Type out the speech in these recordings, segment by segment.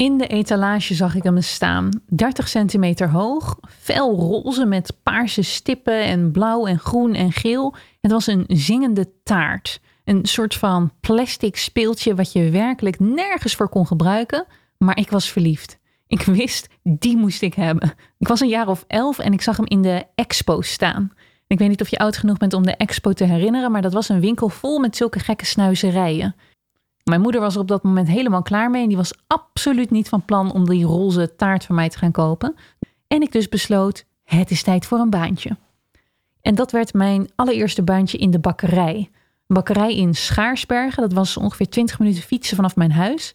In de etalage zag ik hem staan. 30 centimeter hoog, fel roze met paarse stippen en blauw en groen en geel. Het was een zingende taart. Een soort van plastic speeltje wat je werkelijk nergens voor kon gebruiken. Maar ik was verliefd. Ik wist, die moest ik hebben. Ik was een jaar of elf en ik zag hem in de expo staan. Ik weet niet of je oud genoeg bent om de expo te herinneren, maar dat was een winkel vol met zulke gekke snuizerijen. Mijn moeder was er op dat moment helemaal klaar mee en die was absoluut niet van plan om die roze taart van mij te gaan kopen. En ik dus besloot, het is tijd voor een baantje. En dat werd mijn allereerste baantje in de bakkerij. Een bakkerij in Schaarsbergen, dat was ongeveer 20 minuten fietsen vanaf mijn huis.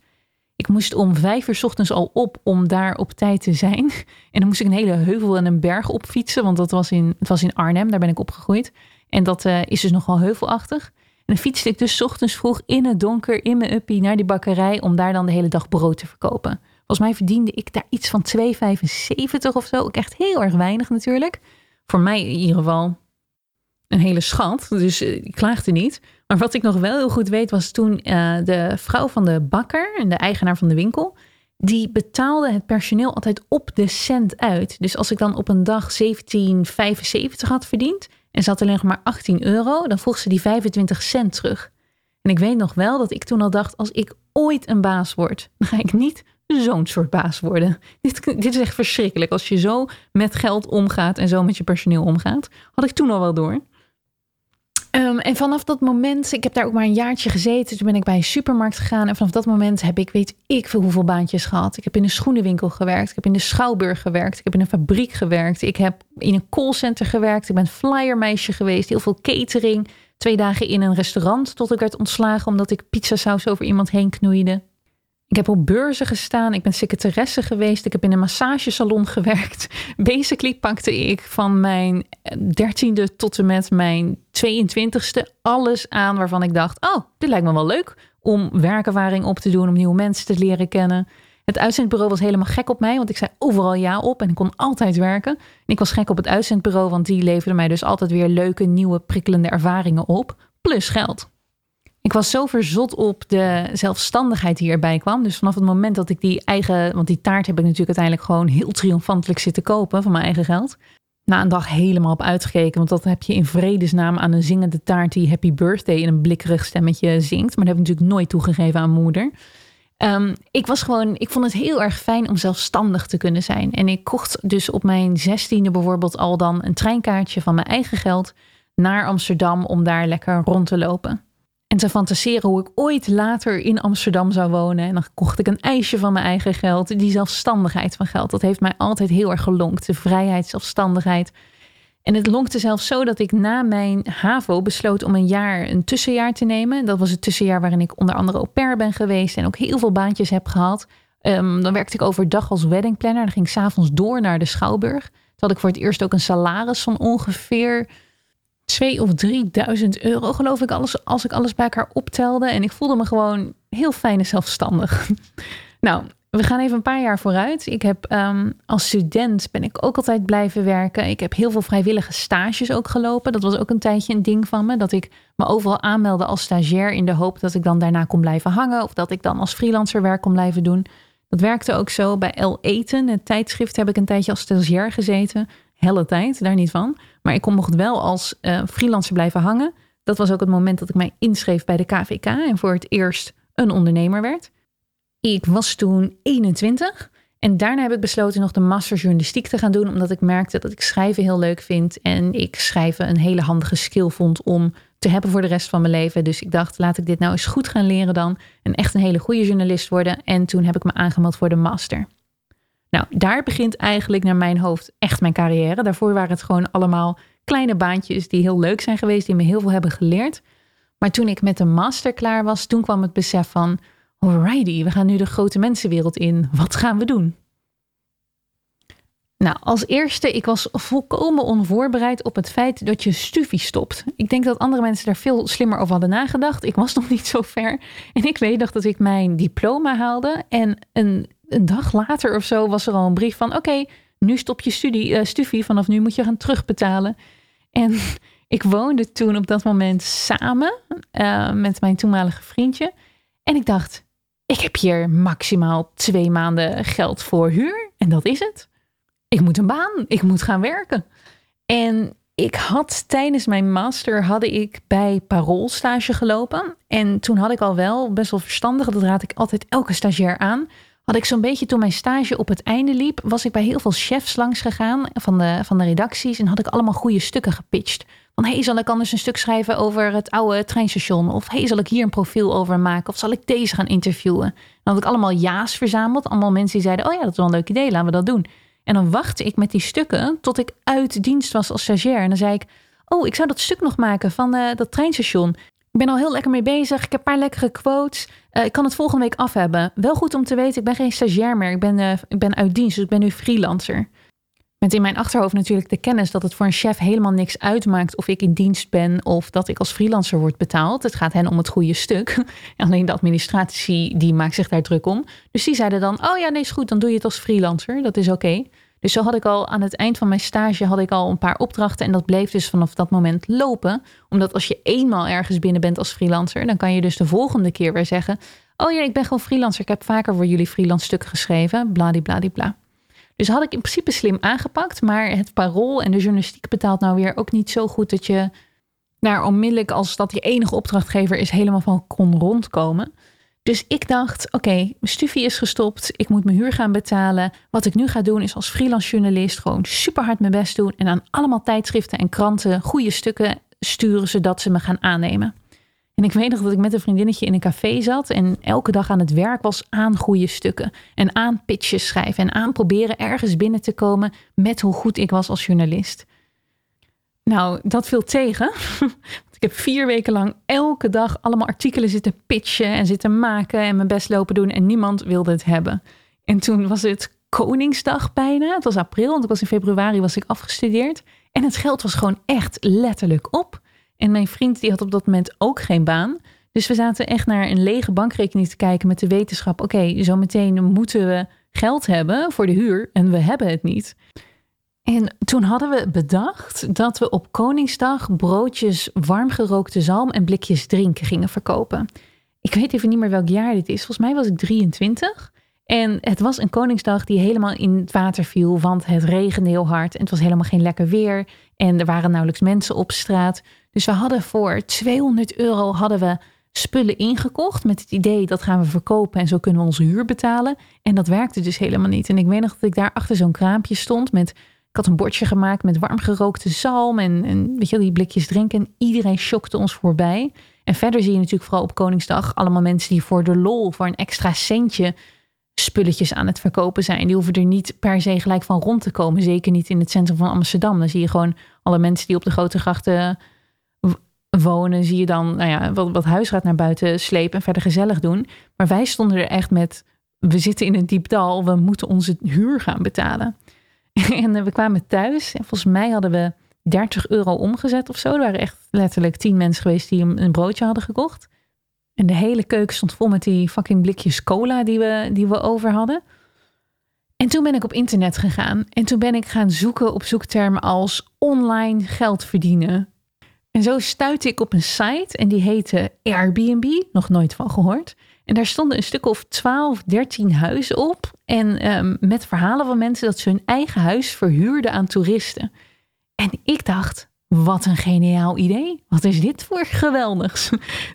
Ik moest om vijf uur ochtends al op om daar op tijd te zijn. En dan moest ik een hele heuvel en een berg opfietsen, want dat was in, het was in Arnhem, daar ben ik opgegroeid. En dat uh, is dus nogal heuvelachtig. En dan fietste ik dus ochtends vroeg in het donker in mijn uppie naar die bakkerij om daar dan de hele dag brood te verkopen. Volgens mij verdiende ik daar iets van 2,75 of zo. Ook echt heel erg weinig natuurlijk. Voor mij in ieder geval een hele schat. Dus eh, ik klaagde niet. Maar wat ik nog wel heel goed weet was toen uh, de vrouw van de bakker en de eigenaar van de winkel. Die betaalde het personeel altijd op de cent uit. Dus als ik dan op een dag 17,75 had verdiend, en had alleen nog maar 18 euro, dan vroeg ze die 25 cent terug. En ik weet nog wel dat ik toen al dacht: als ik ooit een baas word, dan ga ik niet zo'n soort baas worden. Dit, dit is echt verschrikkelijk. Als je zo met geld omgaat en zo met je personeel omgaat, had ik toen al wel door. Um, en vanaf dat moment, ik heb daar ook maar een jaartje gezeten. Toen ben ik bij een supermarkt gegaan. En vanaf dat moment heb ik weet ik veel hoeveel baantjes gehad. Ik heb in een schoenenwinkel gewerkt. Ik heb in de Schouwburg gewerkt. Ik heb in een fabriek gewerkt. Ik heb in een callcenter gewerkt. Ik ben flyermeisje geweest. Heel veel catering. Twee dagen in een restaurant tot ik werd ontslagen omdat ik pizzasaus over iemand heen knoeide. Ik heb op beurzen gestaan. Ik ben secretaresse geweest. Ik heb in een massagesalon gewerkt. Basically pakte ik van mijn dertiende tot en met mijn 22ste alles aan waarvan ik dacht: oh, dit lijkt me wel leuk om werkervaring op te doen, om nieuwe mensen te leren kennen. Het uitzendbureau was helemaal gek op mij, want ik zei overal ja op en ik kon altijd werken. En ik was gek op het uitzendbureau, want die leverde mij dus altijd weer leuke, nieuwe, prikkelende ervaringen op, plus geld. Ik was zo verzot op de zelfstandigheid die erbij kwam. Dus vanaf het moment dat ik die eigen, want die taart heb ik natuurlijk uiteindelijk gewoon heel triomfantelijk zitten kopen van mijn eigen geld. Na een dag helemaal op uitgekeken, want dat heb je in vredesnaam aan een zingende taart die Happy Birthday in een blikkerig stemmetje zingt. Maar dat heb ik natuurlijk nooit toegegeven aan moeder. Um, ik was gewoon, ik vond het heel erg fijn om zelfstandig te kunnen zijn. En ik kocht dus op mijn zestiende bijvoorbeeld al dan een treinkaartje van mijn eigen geld naar Amsterdam om daar lekker rond te lopen. En te fantaseren hoe ik ooit later in Amsterdam zou wonen. En dan kocht ik een ijsje van mijn eigen geld. Die zelfstandigheid van geld, dat heeft mij altijd heel erg gelonkt. De vrijheid, zelfstandigheid. En het lonkte zelfs zo dat ik na mijn HAVO besloot om een jaar, een tussenjaar te nemen. Dat was het tussenjaar waarin ik onder andere au pair ben geweest en ook heel veel baantjes heb gehad. Um, dan werkte ik overdag als weddingplanner. Dan ging ik s'avonds door naar de Schouwburg. Toen had ik voor het eerst ook een salaris van ongeveer 2 of 3000 euro, geloof ik, alles, als ik alles bij elkaar optelde. En ik voelde me gewoon heel fijn en zelfstandig. nou, we gaan even een paar jaar vooruit. Ik heb um, als student ben ik ook altijd blijven werken. Ik heb heel veel vrijwillige stages ook gelopen. Dat was ook een tijdje een ding van me. Dat ik me overal aanmeldde als stagiair in de hoop dat ik dan daarna kon blijven hangen. Of dat ik dan als freelancer werk kon blijven doen. Dat werkte ook zo bij El Eten, het tijdschrift, heb ik een tijdje als stagiair gezeten. Helle tijd, daar niet van. Maar ik kon mocht wel als uh, freelancer blijven hangen. Dat was ook het moment dat ik mij inschreef bij de KVK en voor het eerst een ondernemer werd. Ik was toen 21 en daarna heb ik besloten nog de master journalistiek te gaan doen, omdat ik merkte dat ik schrijven heel leuk vind en ik schrijven een hele handige skill vond om te hebben voor de rest van mijn leven. Dus ik dacht, laat ik dit nou eens goed gaan leren dan en echt een hele goede journalist worden. En toen heb ik me aangemeld voor de master. Nou, daar begint eigenlijk naar mijn hoofd echt mijn carrière. Daarvoor waren het gewoon allemaal kleine baantjes die heel leuk zijn geweest, die me heel veel hebben geleerd. Maar toen ik met de master klaar was, toen kwam het besef van, alrighty, we gaan nu de grote mensenwereld in. Wat gaan we doen? Nou, als eerste, ik was volkomen onvoorbereid op het feit dat je stufie stopt. Ik denk dat andere mensen daar veel slimmer over hadden nagedacht. Ik was nog niet zo ver. En ik weet nog dat ik mijn diploma haalde. En een, een dag later of zo was er al een brief van: Oké, nu stop je studie, stufie. Vanaf nu moet je gaan terugbetalen. En ik woonde toen op dat moment samen uh, met mijn toenmalige vriendje. En ik dacht: ik heb hier maximaal twee maanden geld voor huur en dat is het. Ik moet een baan, ik moet gaan werken. En ik had tijdens mijn master had ik bij Parool stage gelopen. En toen had ik al wel best wel verstandig, dat raad ik altijd elke stagiair aan. Had ik zo'n beetje toen mijn stage op het einde liep, was ik bij heel veel chefs langs gegaan van de, van de redacties en had ik allemaal goede stukken gepitcht. Van hey, zal ik anders een stuk schrijven over het oude treinstation? Of hey, zal ik hier een profiel over maken? Of zal ik deze gaan interviewen? Dan had ik allemaal ja's verzameld. Allemaal mensen die zeiden, oh ja, dat is wel een leuk idee, laten we dat doen. En dan wachtte ik met die stukken tot ik uit dienst was als stagiair. En dan zei ik, oh, ik zou dat stuk nog maken van uh, dat treinstation. Ik ben al heel lekker mee bezig. Ik heb een paar lekkere quotes. Uh, ik kan het volgende week af hebben. Wel goed om te weten, ik ben geen stagiair meer. Ik ben, uh, ik ben uit dienst, dus ik ben nu freelancer. Met in mijn achterhoofd natuurlijk de kennis dat het voor een chef helemaal niks uitmaakt of ik in dienst ben of dat ik als freelancer word betaald. Het gaat hen om het goede stuk. Alleen de administratie die maakt zich daar druk om. Dus die zeiden dan, oh ja, nee is goed, dan doe je het als freelancer. Dat is oké. Dus zo had ik al aan het eind van mijn stage had ik al een paar opdrachten en dat bleef dus vanaf dat moment lopen. Omdat als je eenmaal ergens binnen bent als freelancer, dan kan je dus de volgende keer weer zeggen, oh ja, ik ben gewoon freelancer. Ik heb vaker voor jullie freelance stukken geschreven, bladibladibla. Dus had ik in principe slim aangepakt, maar het parool en de journalistiek betaalt nou weer ook niet zo goed dat je daar onmiddellijk als dat je enige opdrachtgever is helemaal van kon rondkomen. Dus ik dacht, oké, mijn studie is gestopt, ik moet mijn huur gaan betalen. Wat ik nu ga doen is als freelance journalist gewoon super hard mijn best doen en aan allemaal tijdschriften en kranten goede stukken sturen zodat ze me gaan aannemen. En ik weet nog dat ik met een vriendinnetje in een café zat en elke dag aan het werk was aan goede stukken. En aan pitches schrijven en aan proberen ergens binnen te komen met hoe goed ik was als journalist. Nou, dat viel tegen. Ik heb vier weken lang elke dag allemaal artikelen zitten pitchen en zitten maken en mijn best lopen doen en niemand wilde het hebben. En toen was het Koningsdag bijna. Het was april, want ik was in februari was ik afgestudeerd. En het geld was gewoon echt letterlijk op. En mijn vriend die had op dat moment ook geen baan. Dus we zaten echt naar een lege bankrekening te kijken met de wetenschap. Oké, okay, zo meteen moeten we geld hebben voor de huur en we hebben het niet. En toen hadden we bedacht dat we op Koningsdag broodjes warmgerookte zalm en blikjes drinken gingen verkopen. Ik weet even niet meer welk jaar dit is. Volgens mij was ik 23. En het was een Koningsdag die helemaal in het water viel, want het regende heel hard en het was helemaal geen lekker weer. En er waren nauwelijks mensen op straat. Dus we hadden voor 200 euro hadden we spullen ingekocht met het idee dat gaan we verkopen en zo kunnen we onze huur betalen. En dat werkte dus helemaal niet. En ik weet nog dat ik daar achter zo'n kraampje stond met, ik had een bordje gemaakt met warm gerookte zalm en, en weet je, die blikjes drinken. En iedereen shockte ons voorbij. En verder zie je natuurlijk vooral op Koningsdag allemaal mensen die voor de lol, voor een extra centje spulletjes aan het verkopen zijn. Die hoeven er niet per se gelijk van rond te komen. Zeker niet in het centrum van Amsterdam. Dan zie je gewoon alle mensen die op de grote grachten wonen, zie je dan nou ja, wat, wat huisraad naar buiten slepen en verder gezellig doen. Maar wij stonden er echt met, we zitten in een diep dal, we moeten onze huur gaan betalen. En we kwamen thuis en volgens mij hadden we 30 euro omgezet of zo. Er waren echt letterlijk tien mensen geweest die een, een broodje hadden gekocht. En de hele keuken stond vol met die fucking blikjes cola die we, die we over hadden. En toen ben ik op internet gegaan. En toen ben ik gaan zoeken op zoektermen als online geld verdienen. En zo stuitte ik op een site en die heette Airbnb, nog nooit van gehoord. En daar stonden een stuk of 12, 13 huizen op. En um, met verhalen van mensen dat ze hun eigen huis verhuurden aan toeristen. En ik dacht, wat een geniaal idee. Wat is dit voor geweldigs?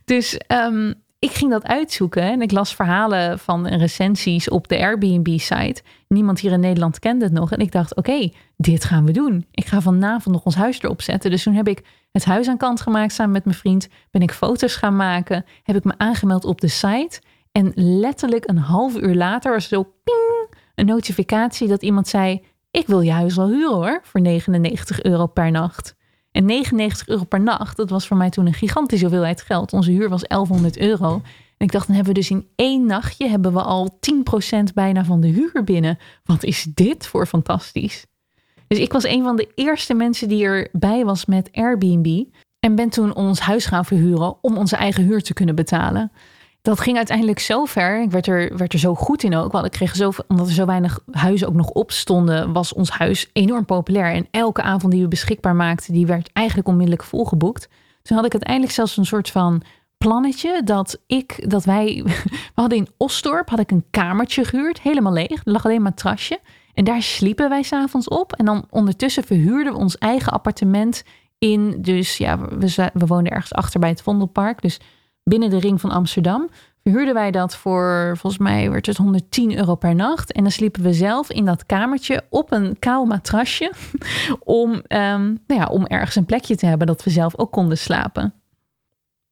Dus um, ik ging dat uitzoeken en ik las verhalen van recensies op de Airbnb-site. Niemand hier in Nederland kende het nog. En ik dacht, oké, dit gaan we doen. Ik ga vanavond nog ons huis erop zetten. Dus toen heb ik het huis aan kant gemaakt samen met mijn vriend. Ben ik foto's gaan maken. Heb ik me aangemeld op de site. En letterlijk een half uur later was er zo ping, een notificatie dat iemand zei... Ik wil je huis wel huren hoor, voor 99 euro per nacht. En 99 euro per nacht, dat was voor mij toen een gigantische hoeveelheid geld. Onze huur was 1100 euro. En ik dacht, dan hebben we dus in één nachtje hebben we al 10% bijna van de huur binnen. Wat is dit voor fantastisch? Dus ik was een van de eerste mensen die erbij was met Airbnb. En ben toen ons huis gaan verhuren om onze eigen huur te kunnen betalen dat ging uiteindelijk zo ver. Ik werd er, werd er zo goed in ook. Want ik kreeg zo, omdat er zo weinig huizen ook nog op stonden, was ons huis enorm populair. En elke avond die we beschikbaar maakten, die werd eigenlijk onmiddellijk volgeboekt. Toen had ik uiteindelijk zelfs een soort van plannetje dat ik, dat wij, we hadden in Osdorp, had ik een kamertje gehuurd, helemaal leeg. Er lag alleen een matrasje. En daar sliepen wij s'avonds op. En dan ondertussen verhuurden we ons eigen appartement in. Dus ja, we, we woonden ergens achter bij het Vondelpark. Dus binnen de ring van Amsterdam. Verhuurden wij dat voor, volgens mij werd het 110 euro per nacht. En dan sliepen we zelf in dat kamertje op een kaal matrasje. Om, um, nou ja, om ergens een plekje te hebben dat we zelf ook konden slapen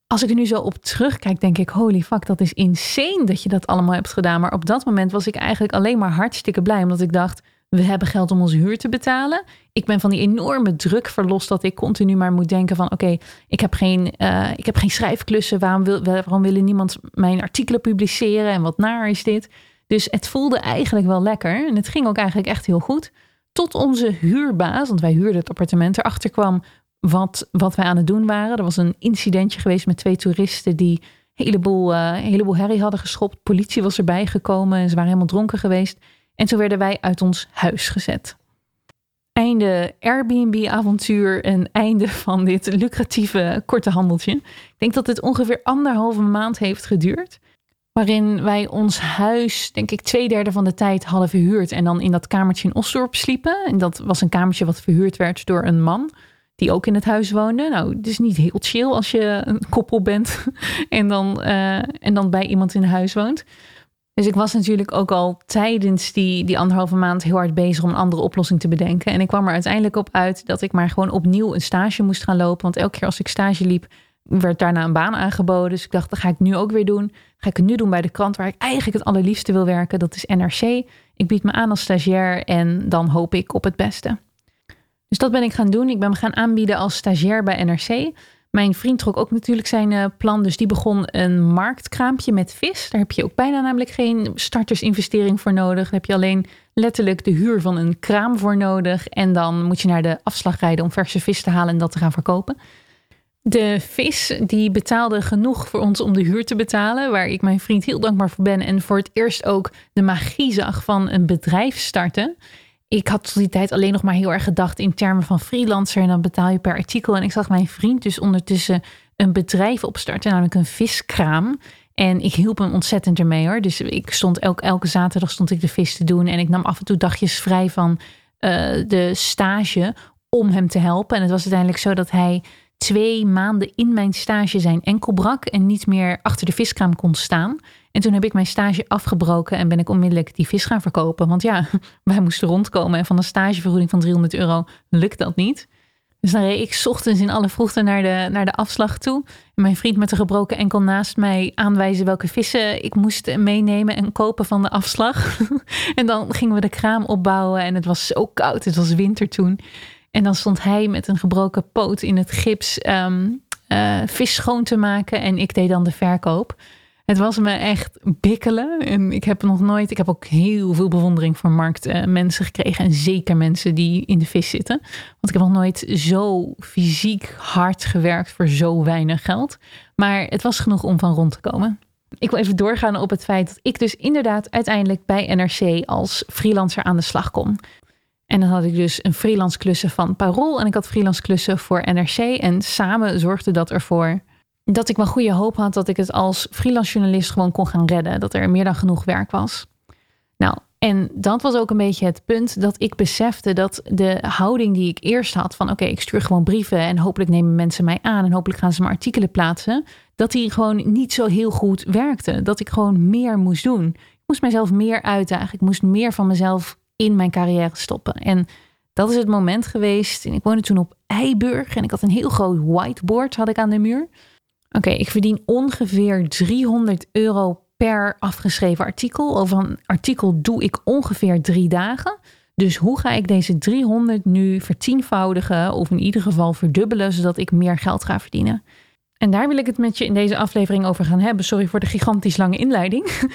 als ik er nu zo op terugkijk, denk ik: holy fuck, dat is insane dat je dat allemaal hebt gedaan. Maar op dat moment was ik eigenlijk alleen maar hartstikke blij, omdat ik dacht: we hebben geld om onze huur te betalen. Ik ben van die enorme druk verlost dat ik continu maar moet denken: van oké, ik heb geen, uh, ik heb geen schrijfklussen. Waarom, wil, waarom willen niemand mijn artikelen publiceren? En wat naar is dit? Dus het voelde eigenlijk wel lekker. En het ging ook eigenlijk echt heel goed. Tot onze huurbaas, want wij huurden het appartement, erachter kwam wat, wat wij aan het doen waren. Er was een incidentje geweest met twee toeristen die een heleboel, uh, heleboel herrie hadden geschopt. Politie was erbij gekomen en ze waren helemaal dronken geweest. En toen werden wij uit ons huis gezet. Einde Airbnb-avontuur en einde van dit lucratieve korte handeltje. Ik denk dat het ongeveer anderhalve maand heeft geduurd. Waarin wij ons huis, denk ik, twee derde van de tijd hadden verhuurd. En dan in dat kamertje in Osdorp sliepen. En dat was een kamertje wat verhuurd werd door een man die ook in het huis woonde. Nou, het is niet heel chill als je een koppel bent en dan, uh, en dan bij iemand in huis woont. Dus ik was natuurlijk ook al tijdens die, die anderhalve maand heel hard bezig om een andere oplossing te bedenken. En ik kwam er uiteindelijk op uit dat ik maar gewoon opnieuw een stage moest gaan lopen. Want elke keer als ik stage liep, werd daarna een baan aangeboden. Dus ik dacht, dat ga ik nu ook weer doen. ga ik het nu doen bij de krant waar ik eigenlijk het allerliefste wil werken. Dat is NRC. Ik bied me aan als stagiair en dan hoop ik op het beste. Dus dat ben ik gaan doen. Ik ben me gaan aanbieden als stagiair bij NRC. Mijn vriend trok ook natuurlijk zijn uh, plan. Dus die begon een marktkraampje met vis. Daar heb je ook bijna namelijk geen startersinvestering voor nodig. Daar heb je alleen letterlijk de huur van een kraam voor nodig. En dan moet je naar de afslag rijden om verse vis te halen en dat te gaan verkopen. De vis die betaalde genoeg voor ons om de huur te betalen, waar ik mijn vriend heel dankbaar voor ben en voor het eerst ook de magie zag van een bedrijf starten ik had tot die tijd alleen nog maar heel erg gedacht in termen van freelancer. En dan betaal je per artikel. En ik zag mijn vriend dus ondertussen een bedrijf opstarten, namelijk een viskraam. En ik hielp hem ontzettend ermee hoor. Dus ik stond elke, elke zaterdag stond ik de vis te doen. En ik nam af en toe dagjes vrij van uh, de stage om hem te helpen. En het was uiteindelijk zo dat hij twee maanden in mijn stage zijn enkel brak en niet meer achter de viskraam kon staan. En toen heb ik mijn stage afgebroken en ben ik onmiddellijk die vis gaan verkopen. Want ja, wij moesten rondkomen en van een stagevergoeding van 300 euro lukt dat niet. Dus dan reed ik ochtends in alle vroegte naar de, naar de afslag toe. En mijn vriend met de gebroken enkel naast mij aanwijzen welke vissen ik moest meenemen en kopen van de afslag. en dan gingen we de kraam opbouwen en het was zo koud. Het was winter toen. En dan stond hij met een gebroken poot in het gips um, uh, vis schoon te maken. En ik deed dan de verkoop. Het was me echt bikkelen. En ik heb nog nooit, ik heb ook heel veel bewondering voor marktmensen uh, gekregen. En zeker mensen die in de vis zitten. Want ik heb nog nooit zo fysiek hard gewerkt voor zo weinig geld. Maar het was genoeg om van rond te komen. Ik wil even doorgaan op het feit dat ik dus inderdaad uiteindelijk bij NRC als freelancer aan de slag kom. En dan had ik dus een freelance klussen van Parool en ik had freelance klussen voor NRC. En samen zorgde dat ervoor dat ik wel goede hoop had dat ik het als freelance journalist gewoon kon gaan redden. Dat er meer dan genoeg werk was. Nou, en dat was ook een beetje het punt dat ik besefte dat de houding die ik eerst had van oké, ik stuur gewoon brieven en hopelijk nemen mensen mij aan en hopelijk gaan ze mijn artikelen plaatsen, dat die gewoon niet zo heel goed werkte. Dat ik gewoon meer moest doen. Ik moest mezelf meer uitdagen. Ik moest meer van mezelf in mijn carrière stoppen. En dat is het moment geweest. En ik woonde toen op Eiburg en ik had een heel groot whiteboard had ik aan de muur. Oké, ik verdien ongeveer 300 euro per afgeschreven artikel. Over een artikel doe ik ongeveer drie dagen. Dus hoe ga ik deze 300 nu vertienvoudigen of in ieder geval verdubbelen, zodat ik meer geld ga verdienen? En daar wil ik het met je in deze aflevering over gaan hebben. Sorry voor de gigantisch lange inleiding.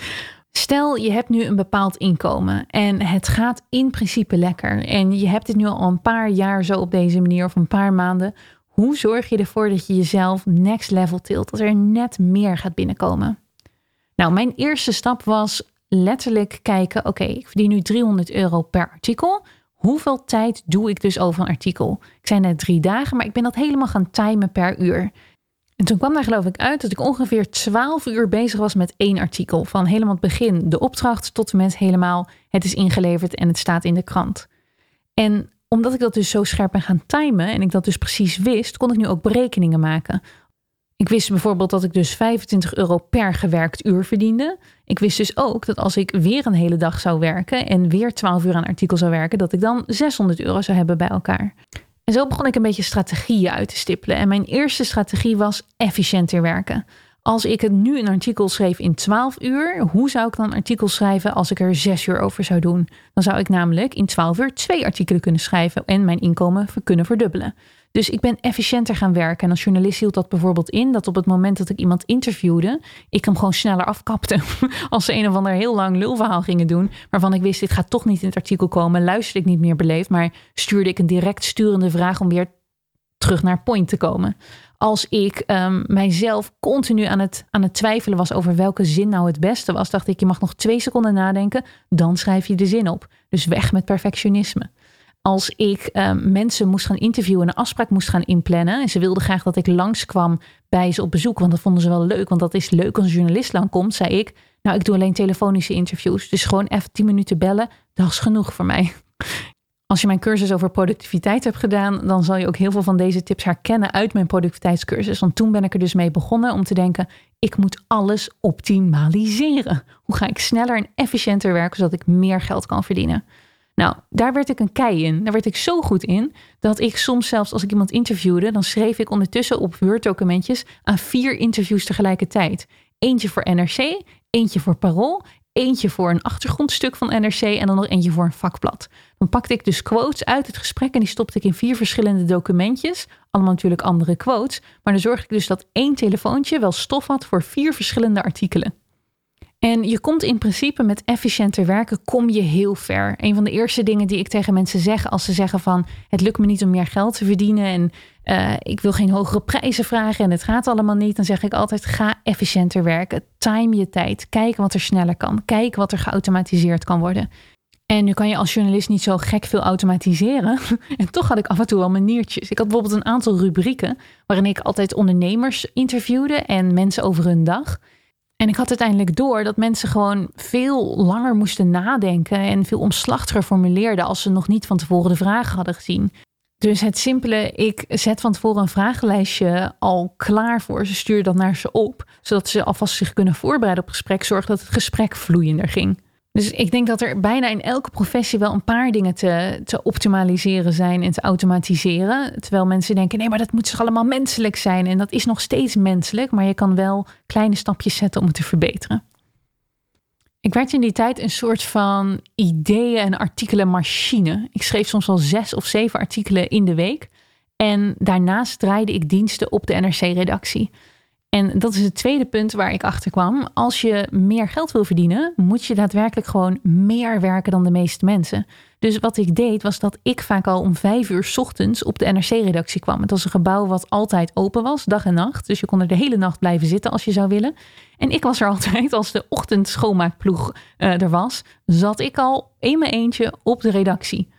Stel, je hebt nu een bepaald inkomen en het gaat in principe lekker. En je hebt dit nu al een paar jaar zo op deze manier of een paar maanden. Hoe zorg je ervoor dat je jezelf next level tilt, dat er net meer gaat binnenkomen? Nou, mijn eerste stap was letterlijk kijken: oké, ik verdien nu 300 euro per artikel. Hoeveel tijd doe ik dus over een artikel? Ik zei net drie dagen, maar ik ben dat helemaal gaan timen per uur. En toen kwam daar geloof ik uit dat ik ongeveer 12 uur bezig was met één artikel. Van helemaal het begin de opdracht tot en met helemaal het is ingeleverd en het staat in de krant. En omdat ik dat dus zo scherp ben gaan timen en ik dat dus precies wist, kon ik nu ook berekeningen maken. Ik wist bijvoorbeeld dat ik dus 25 euro per gewerkt uur verdiende. Ik wist dus ook dat als ik weer een hele dag zou werken en weer 12 uur aan artikel zou werken, dat ik dan 600 euro zou hebben bij elkaar. En zo begon ik een beetje strategieën uit te stippelen. En mijn eerste strategie was efficiënter werken. Als ik het nu een artikel schreef in 12 uur, hoe zou ik dan een artikel schrijven als ik er 6 uur over zou doen? Dan zou ik namelijk in 12 uur twee artikelen kunnen schrijven en mijn inkomen kunnen verdubbelen. Dus ik ben efficiënter gaan werken. En als journalist hield dat bijvoorbeeld in dat op het moment dat ik iemand interviewde, ik hem gewoon sneller afkapte. Als ze een of ander heel lang lulverhaal gingen doen, waarvan ik wist, dit gaat toch niet in het artikel komen, luisterde ik niet meer beleefd, maar stuurde ik een direct sturende vraag om weer terug naar point te komen. Als ik um, mijzelf continu aan het, aan het twijfelen was over welke zin nou het beste was, dacht ik, je mag nog twee seconden nadenken, dan schrijf je de zin op. Dus weg met perfectionisme als ik ehm, mensen moest gaan interviewen en een afspraak moest gaan inplannen. En ze wilden graag dat ik langskwam bij ze op bezoek, want dat vonden ze wel leuk. Want dat is leuk als een journalist langkomt, zei ik. Nou, ik doe alleen telefonische interviews. Dus gewoon even 10 minuten bellen, dat is genoeg voor mij. Als je mijn cursus over productiviteit hebt gedaan, dan zal je ook heel veel van deze tips herkennen uit mijn productiviteitscursus. Want toen ben ik er dus mee begonnen om te denken: ik moet alles optimaliseren. Hoe ga ik sneller en efficiënter werken zodat ik meer geld kan verdienen? Nou, daar werd ik een kei in. Daar werd ik zo goed in dat ik soms zelfs als ik iemand interviewde, dan schreef ik ondertussen op Word-documentjes aan vier interviews tegelijkertijd. Eentje voor NRC, eentje voor Parool, eentje voor een achtergrondstuk van NRC en dan nog eentje voor een vakblad. Dan pakte ik dus quotes uit het gesprek en die stopte ik in vier verschillende documentjes. Allemaal natuurlijk andere quotes. Maar dan zorg ik dus dat één telefoontje wel stof had voor vier verschillende artikelen. En je komt in principe met efficiënter werken, kom je heel ver. Een van de eerste dingen die ik tegen mensen zeg als ze zeggen van het lukt me niet om meer geld te verdienen en uh, ik wil geen hogere prijzen vragen en het gaat allemaal niet, dan zeg ik altijd ga efficiënter werken. Time je tijd. Kijk wat er sneller kan. Kijk wat er geautomatiseerd kan worden. En nu kan je als journalist niet zo gek veel automatiseren. En toch had ik af en toe wel maniertjes. Ik had bijvoorbeeld een aantal rubrieken waarin ik altijd ondernemers interviewde en mensen over hun dag. En ik had uiteindelijk door dat mensen gewoon veel langer moesten nadenken en veel omslachtiger formuleerden als ze nog niet van tevoren de vragen hadden gezien. Dus het simpele, ik zet van tevoren een vragenlijstje al klaar voor ze, stuur dat naar ze op, zodat ze alvast zich kunnen voorbereiden op het gesprek, zorg dat het gesprek vloeiender ging. Dus ik denk dat er bijna in elke professie wel een paar dingen te, te optimaliseren zijn en te automatiseren. Terwijl mensen denken, nee, maar dat moet toch allemaal menselijk zijn. En dat is nog steeds menselijk, maar je kan wel kleine stapjes zetten om het te verbeteren. Ik werd in die tijd een soort van ideeën en artikelen machine. Ik schreef soms wel zes of zeven artikelen in de week. En daarnaast draaide ik diensten op de NRC-redactie. En dat is het tweede punt waar ik achter kwam. Als je meer geld wil verdienen, moet je daadwerkelijk gewoon meer werken dan de meeste mensen. Dus wat ik deed, was dat ik vaak al om vijf uur ochtends op de NRC-redactie kwam. Het was een gebouw wat altijd open was, dag en nacht. Dus je kon er de hele nacht blijven zitten als je zou willen. En ik was er altijd, als de ochtendschoonmaakploeg uh, er was, zat ik al in mijn eentje op de redactie.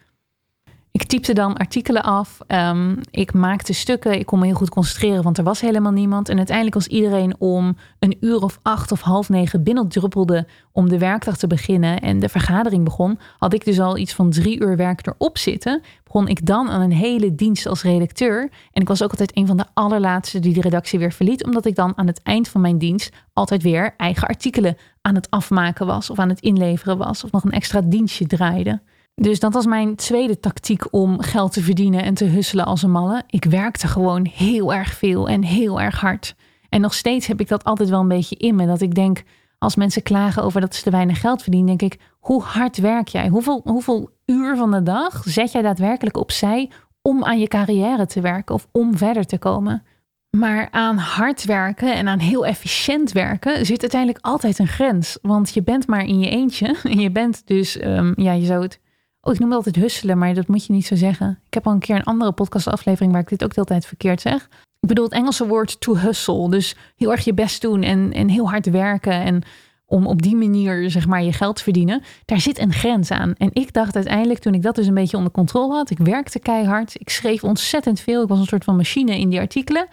Ik typte dan artikelen af. Um, ik maakte stukken. Ik kon me heel goed concentreren, want er was helemaal niemand. En uiteindelijk was iedereen om een uur of acht of half negen binnendruppelde om de werkdag te beginnen en de vergadering begon, had ik dus al iets van drie uur werk erop zitten. Begon ik dan aan een hele dienst als redacteur. En ik was ook altijd een van de allerlaatste die de redactie weer verliet, omdat ik dan aan het eind van mijn dienst altijd weer eigen artikelen aan het afmaken was of aan het inleveren was of nog een extra dienstje draaide. Dus dat was mijn tweede tactiek om geld te verdienen en te husselen als een malle. Ik werkte gewoon heel erg veel en heel erg hard. En nog steeds heb ik dat altijd wel een beetje in me. Dat ik denk, als mensen klagen over dat ze te weinig geld verdienen, denk ik, hoe hard werk jij? Hoeveel, hoeveel uur van de dag zet jij daadwerkelijk opzij om aan je carrière te werken of om verder te komen? Maar aan hard werken en aan heel efficiënt werken zit uiteindelijk altijd een grens. Want je bent maar in je eentje. En je bent dus, um, ja, je zou het Oh, ik noem het altijd husselen, maar dat moet je niet zo zeggen. Ik heb al een keer een andere podcastaflevering waar ik dit ook de verkeerd zeg. Ik bedoel het Engelse woord to hustle. Dus heel erg je best doen en, en heel hard werken. En om op die manier zeg maar je geld te verdienen. Daar zit een grens aan. En ik dacht uiteindelijk toen ik dat dus een beetje onder controle had. Ik werkte keihard. Ik schreef ontzettend veel. Ik was een soort van machine in die artikelen.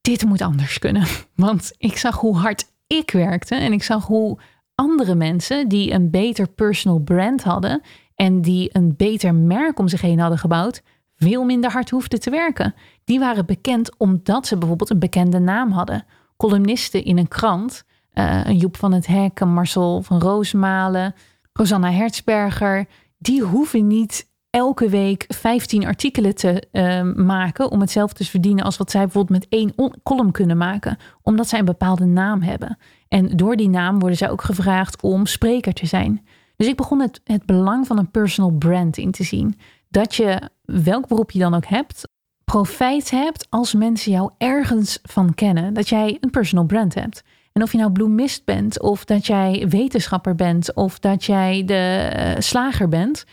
dit moet anders kunnen. Want ik zag hoe hard ik werkte en ik zag hoe andere mensen die een beter personal brand hadden en die een beter merk om zich heen hadden gebouwd, veel minder hard hoefden te werken. Die waren bekend omdat ze bijvoorbeeld een bekende naam hadden. Columnisten in een krant, uh, een Joep van het Hek, een Marcel van Roosmalen, Rosanna Hertzberger, die hoeven niet elke week 15 artikelen te uh, maken om hetzelfde te verdienen als wat zij bijvoorbeeld met één column kunnen maken, omdat zij een bepaalde naam hebben. En door die naam worden zij ook gevraagd om spreker te zijn. Dus ik begon het, het belang van een personal brand in te zien. Dat je, welk beroep je dan ook hebt, profijt hebt als mensen jou ergens van kennen. Dat jij een personal brand hebt. En of je nou bloemist bent, of dat jij wetenschapper bent, of dat jij de uh, slager bent.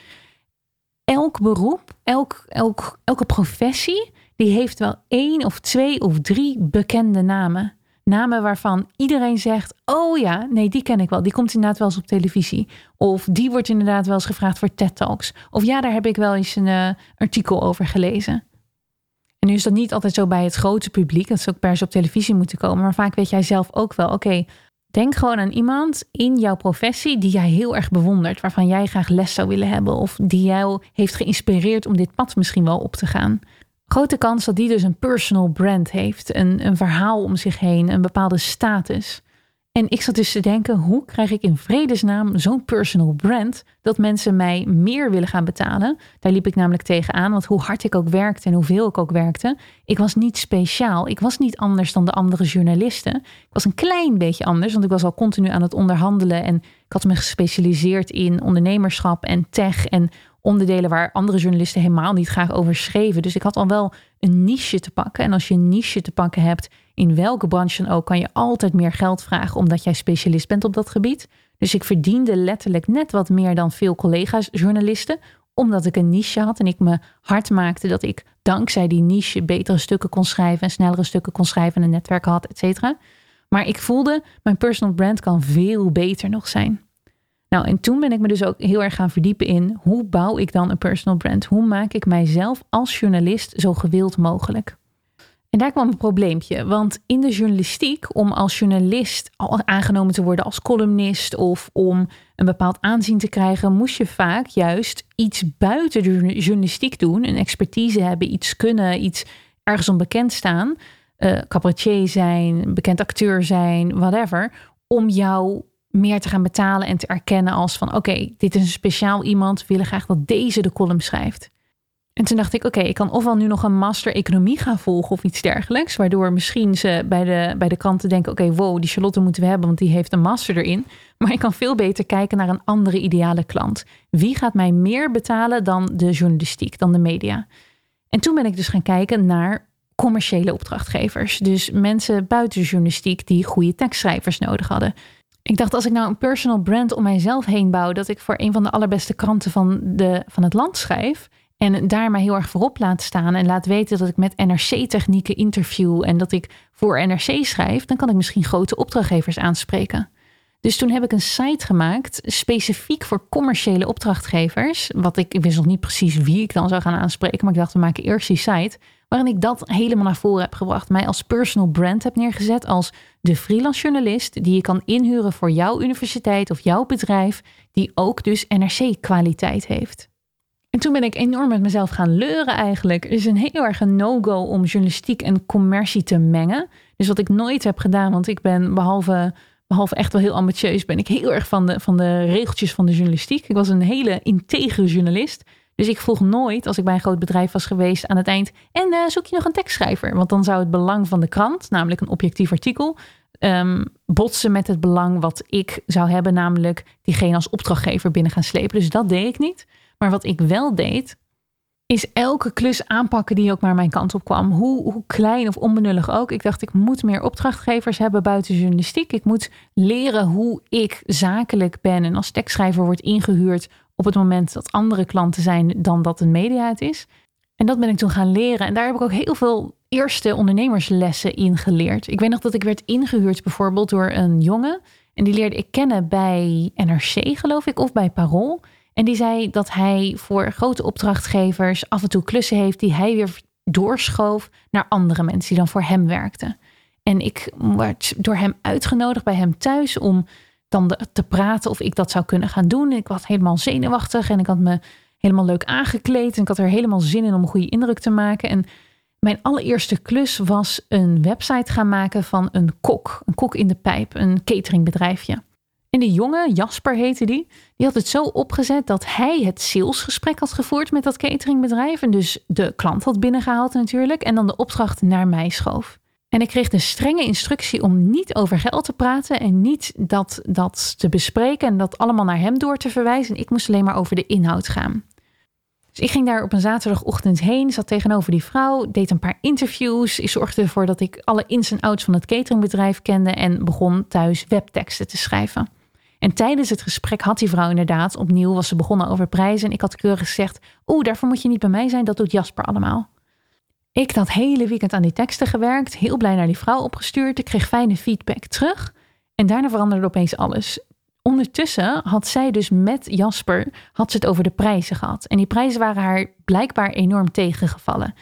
Elk beroep, elk, elk, elke professie, die heeft wel één of twee of drie bekende namen. Namen waarvan iedereen zegt: Oh ja, nee, die ken ik wel. Die komt inderdaad wel eens op televisie. Of die wordt inderdaad wel eens gevraagd voor TED Talks. Of ja, daar heb ik wel eens een uh, artikel over gelezen. En nu is dat niet altijd zo bij het grote publiek. Dat ze ook per se op televisie moeten komen. Maar vaak weet jij zelf ook wel: Oké, denk gewoon aan iemand in jouw professie die jij heel erg bewondert. Waarvan jij graag les zou willen hebben. Of die jou heeft geïnspireerd om dit pad misschien wel op te gaan. Grote kans dat die dus een personal brand heeft, een, een verhaal om zich heen, een bepaalde status. En ik zat dus te denken, hoe krijg ik in vredesnaam zo'n personal brand dat mensen mij meer willen gaan betalen? Daar liep ik namelijk tegenaan, want hoe hard ik ook werkte en hoeveel ik ook werkte, ik was niet speciaal. Ik was niet anders dan de andere journalisten. Ik was een klein beetje anders, want ik was al continu aan het onderhandelen en ik had me gespecialiseerd in ondernemerschap en tech en onderdelen waar andere journalisten helemaal niet graag over schreven. Dus ik had al wel een niche te pakken. En als je een niche te pakken hebt, in welke branche dan ook, kan je altijd meer geld vragen omdat jij specialist bent op dat gebied. Dus ik verdiende letterlijk net wat meer dan veel collega's journalisten, omdat ik een niche had en ik me hard maakte dat ik dankzij die niche betere stukken kon schrijven en snellere stukken kon schrijven en een netwerk had, et cetera. Maar ik voelde, mijn personal brand kan veel beter nog zijn. Nou, en toen ben ik me dus ook heel erg gaan verdiepen in hoe bouw ik dan een personal brand? Hoe maak ik mijzelf als journalist zo gewild mogelijk? En daar kwam een probleempje, want in de journalistiek, om als journalist aangenomen te worden als columnist of om een bepaald aanzien te krijgen, moest je vaak juist iets buiten de journalistiek doen, een expertise hebben, iets kunnen, iets ergens onbekend staan, uh, cabaretier zijn, bekend acteur zijn, whatever, om jou meer te gaan betalen en te erkennen als van oké, dit is een speciaal iemand, we willen graag dat deze de column schrijft. En toen dacht ik, oké, ik kan ofwel nu nog een master economie gaan volgen of iets dergelijks, waardoor misschien ze bij de, bij de kranten denken, oké, wow, die Charlotte moeten we hebben, want die heeft een master erin. Maar ik kan veel beter kijken naar een andere ideale klant. Wie gaat mij meer betalen dan de journalistiek, dan de media? En toen ben ik dus gaan kijken naar commerciële opdrachtgevers. Dus mensen buiten journalistiek die goede tekstschrijvers nodig hadden. Ik dacht, als ik nou een personal brand om mijzelf heen bouw, dat ik voor een van de allerbeste kranten van, de, van het land schrijf. En daar mij heel erg voorop laat staan en laat weten dat ik met NRC-technieken interview en dat ik voor NRC schrijf, dan kan ik misschien grote opdrachtgevers aanspreken. Dus toen heb ik een site gemaakt specifiek voor commerciële opdrachtgevers. Wat ik, ik wist nog niet precies wie ik dan zou gaan aanspreken, maar ik dacht we maken eerst die site waarin ik dat helemaal naar voren heb gebracht. Mij als personal brand heb neergezet als de freelance journalist die je kan inhuren voor jouw universiteit of jouw bedrijf, die ook dus NRC-kwaliteit heeft. En toen ben ik enorm met mezelf gaan leuren eigenlijk. Het is een heel erg no-go om journalistiek en commercie te mengen. Dus wat ik nooit heb gedaan, want ik ben behalve, behalve echt wel heel ambitieus, ben ik heel erg van de, van de regeltjes van de journalistiek. Ik was een hele integere journalist. Dus ik vroeg nooit, als ik bij een groot bedrijf was geweest, aan het eind: en uh, zoek je nog een tekstschrijver? Want dan zou het belang van de krant, namelijk een objectief artikel, um, botsen met het belang wat ik zou hebben, namelijk diegene als opdrachtgever binnen gaan slepen. Dus dat deed ik niet. Maar wat ik wel deed, is elke klus aanpakken die ook maar mijn kant op kwam. Hoe, hoe klein of onbenullig ook. Ik dacht, ik moet meer opdrachtgevers hebben buiten journalistiek. Ik moet leren hoe ik zakelijk ben en als tekstschrijver wordt ingehuurd op het moment dat andere klanten zijn dan dat een media het is. En dat ben ik toen gaan leren. En daar heb ik ook heel veel eerste ondernemerslessen in geleerd. Ik weet nog dat ik werd ingehuurd bijvoorbeeld door een jongen. En die leerde ik kennen bij NRC, geloof ik, of bij Parool. En die zei dat hij voor grote opdrachtgevers af en toe klussen heeft die hij weer doorschoof naar andere mensen die dan voor hem werkten. En ik werd door hem uitgenodigd bij hem thuis om dan te praten of ik dat zou kunnen gaan doen. Ik was helemaal zenuwachtig en ik had me helemaal leuk aangekleed. En ik had er helemaal zin in om een goede indruk te maken. En mijn allereerste klus was een website gaan maken van een kok. Een kok in de pijp, een cateringbedrijfje. En die jongen, Jasper heette die, die had het zo opgezet dat hij het salesgesprek had gevoerd met dat cateringbedrijf. En dus de klant had binnengehaald natuurlijk. En dan de opdracht naar mij schoof. En ik kreeg de strenge instructie om niet over geld te praten en niet dat, dat te bespreken en dat allemaal naar hem door te verwijzen. Ik moest alleen maar over de inhoud gaan. Dus ik ging daar op een zaterdagochtend heen, zat tegenover die vrouw, deed een paar interviews. Ik zorgde ervoor dat ik alle ins en outs van het cateringbedrijf kende en begon thuis webteksten te schrijven. En tijdens het gesprek had die vrouw inderdaad, opnieuw was ze begonnen over prijzen. En ik had keurig gezegd, oeh, daarvoor moet je niet bij mij zijn, dat doet Jasper allemaal. Ik dat hele weekend aan die teksten gewerkt, heel blij naar die vrouw opgestuurd. Ik kreeg fijne feedback terug. En daarna veranderde opeens alles. Ondertussen had zij dus met Jasper had ze het over de prijzen gehad. En die prijzen waren haar blijkbaar enorm tegengevallen.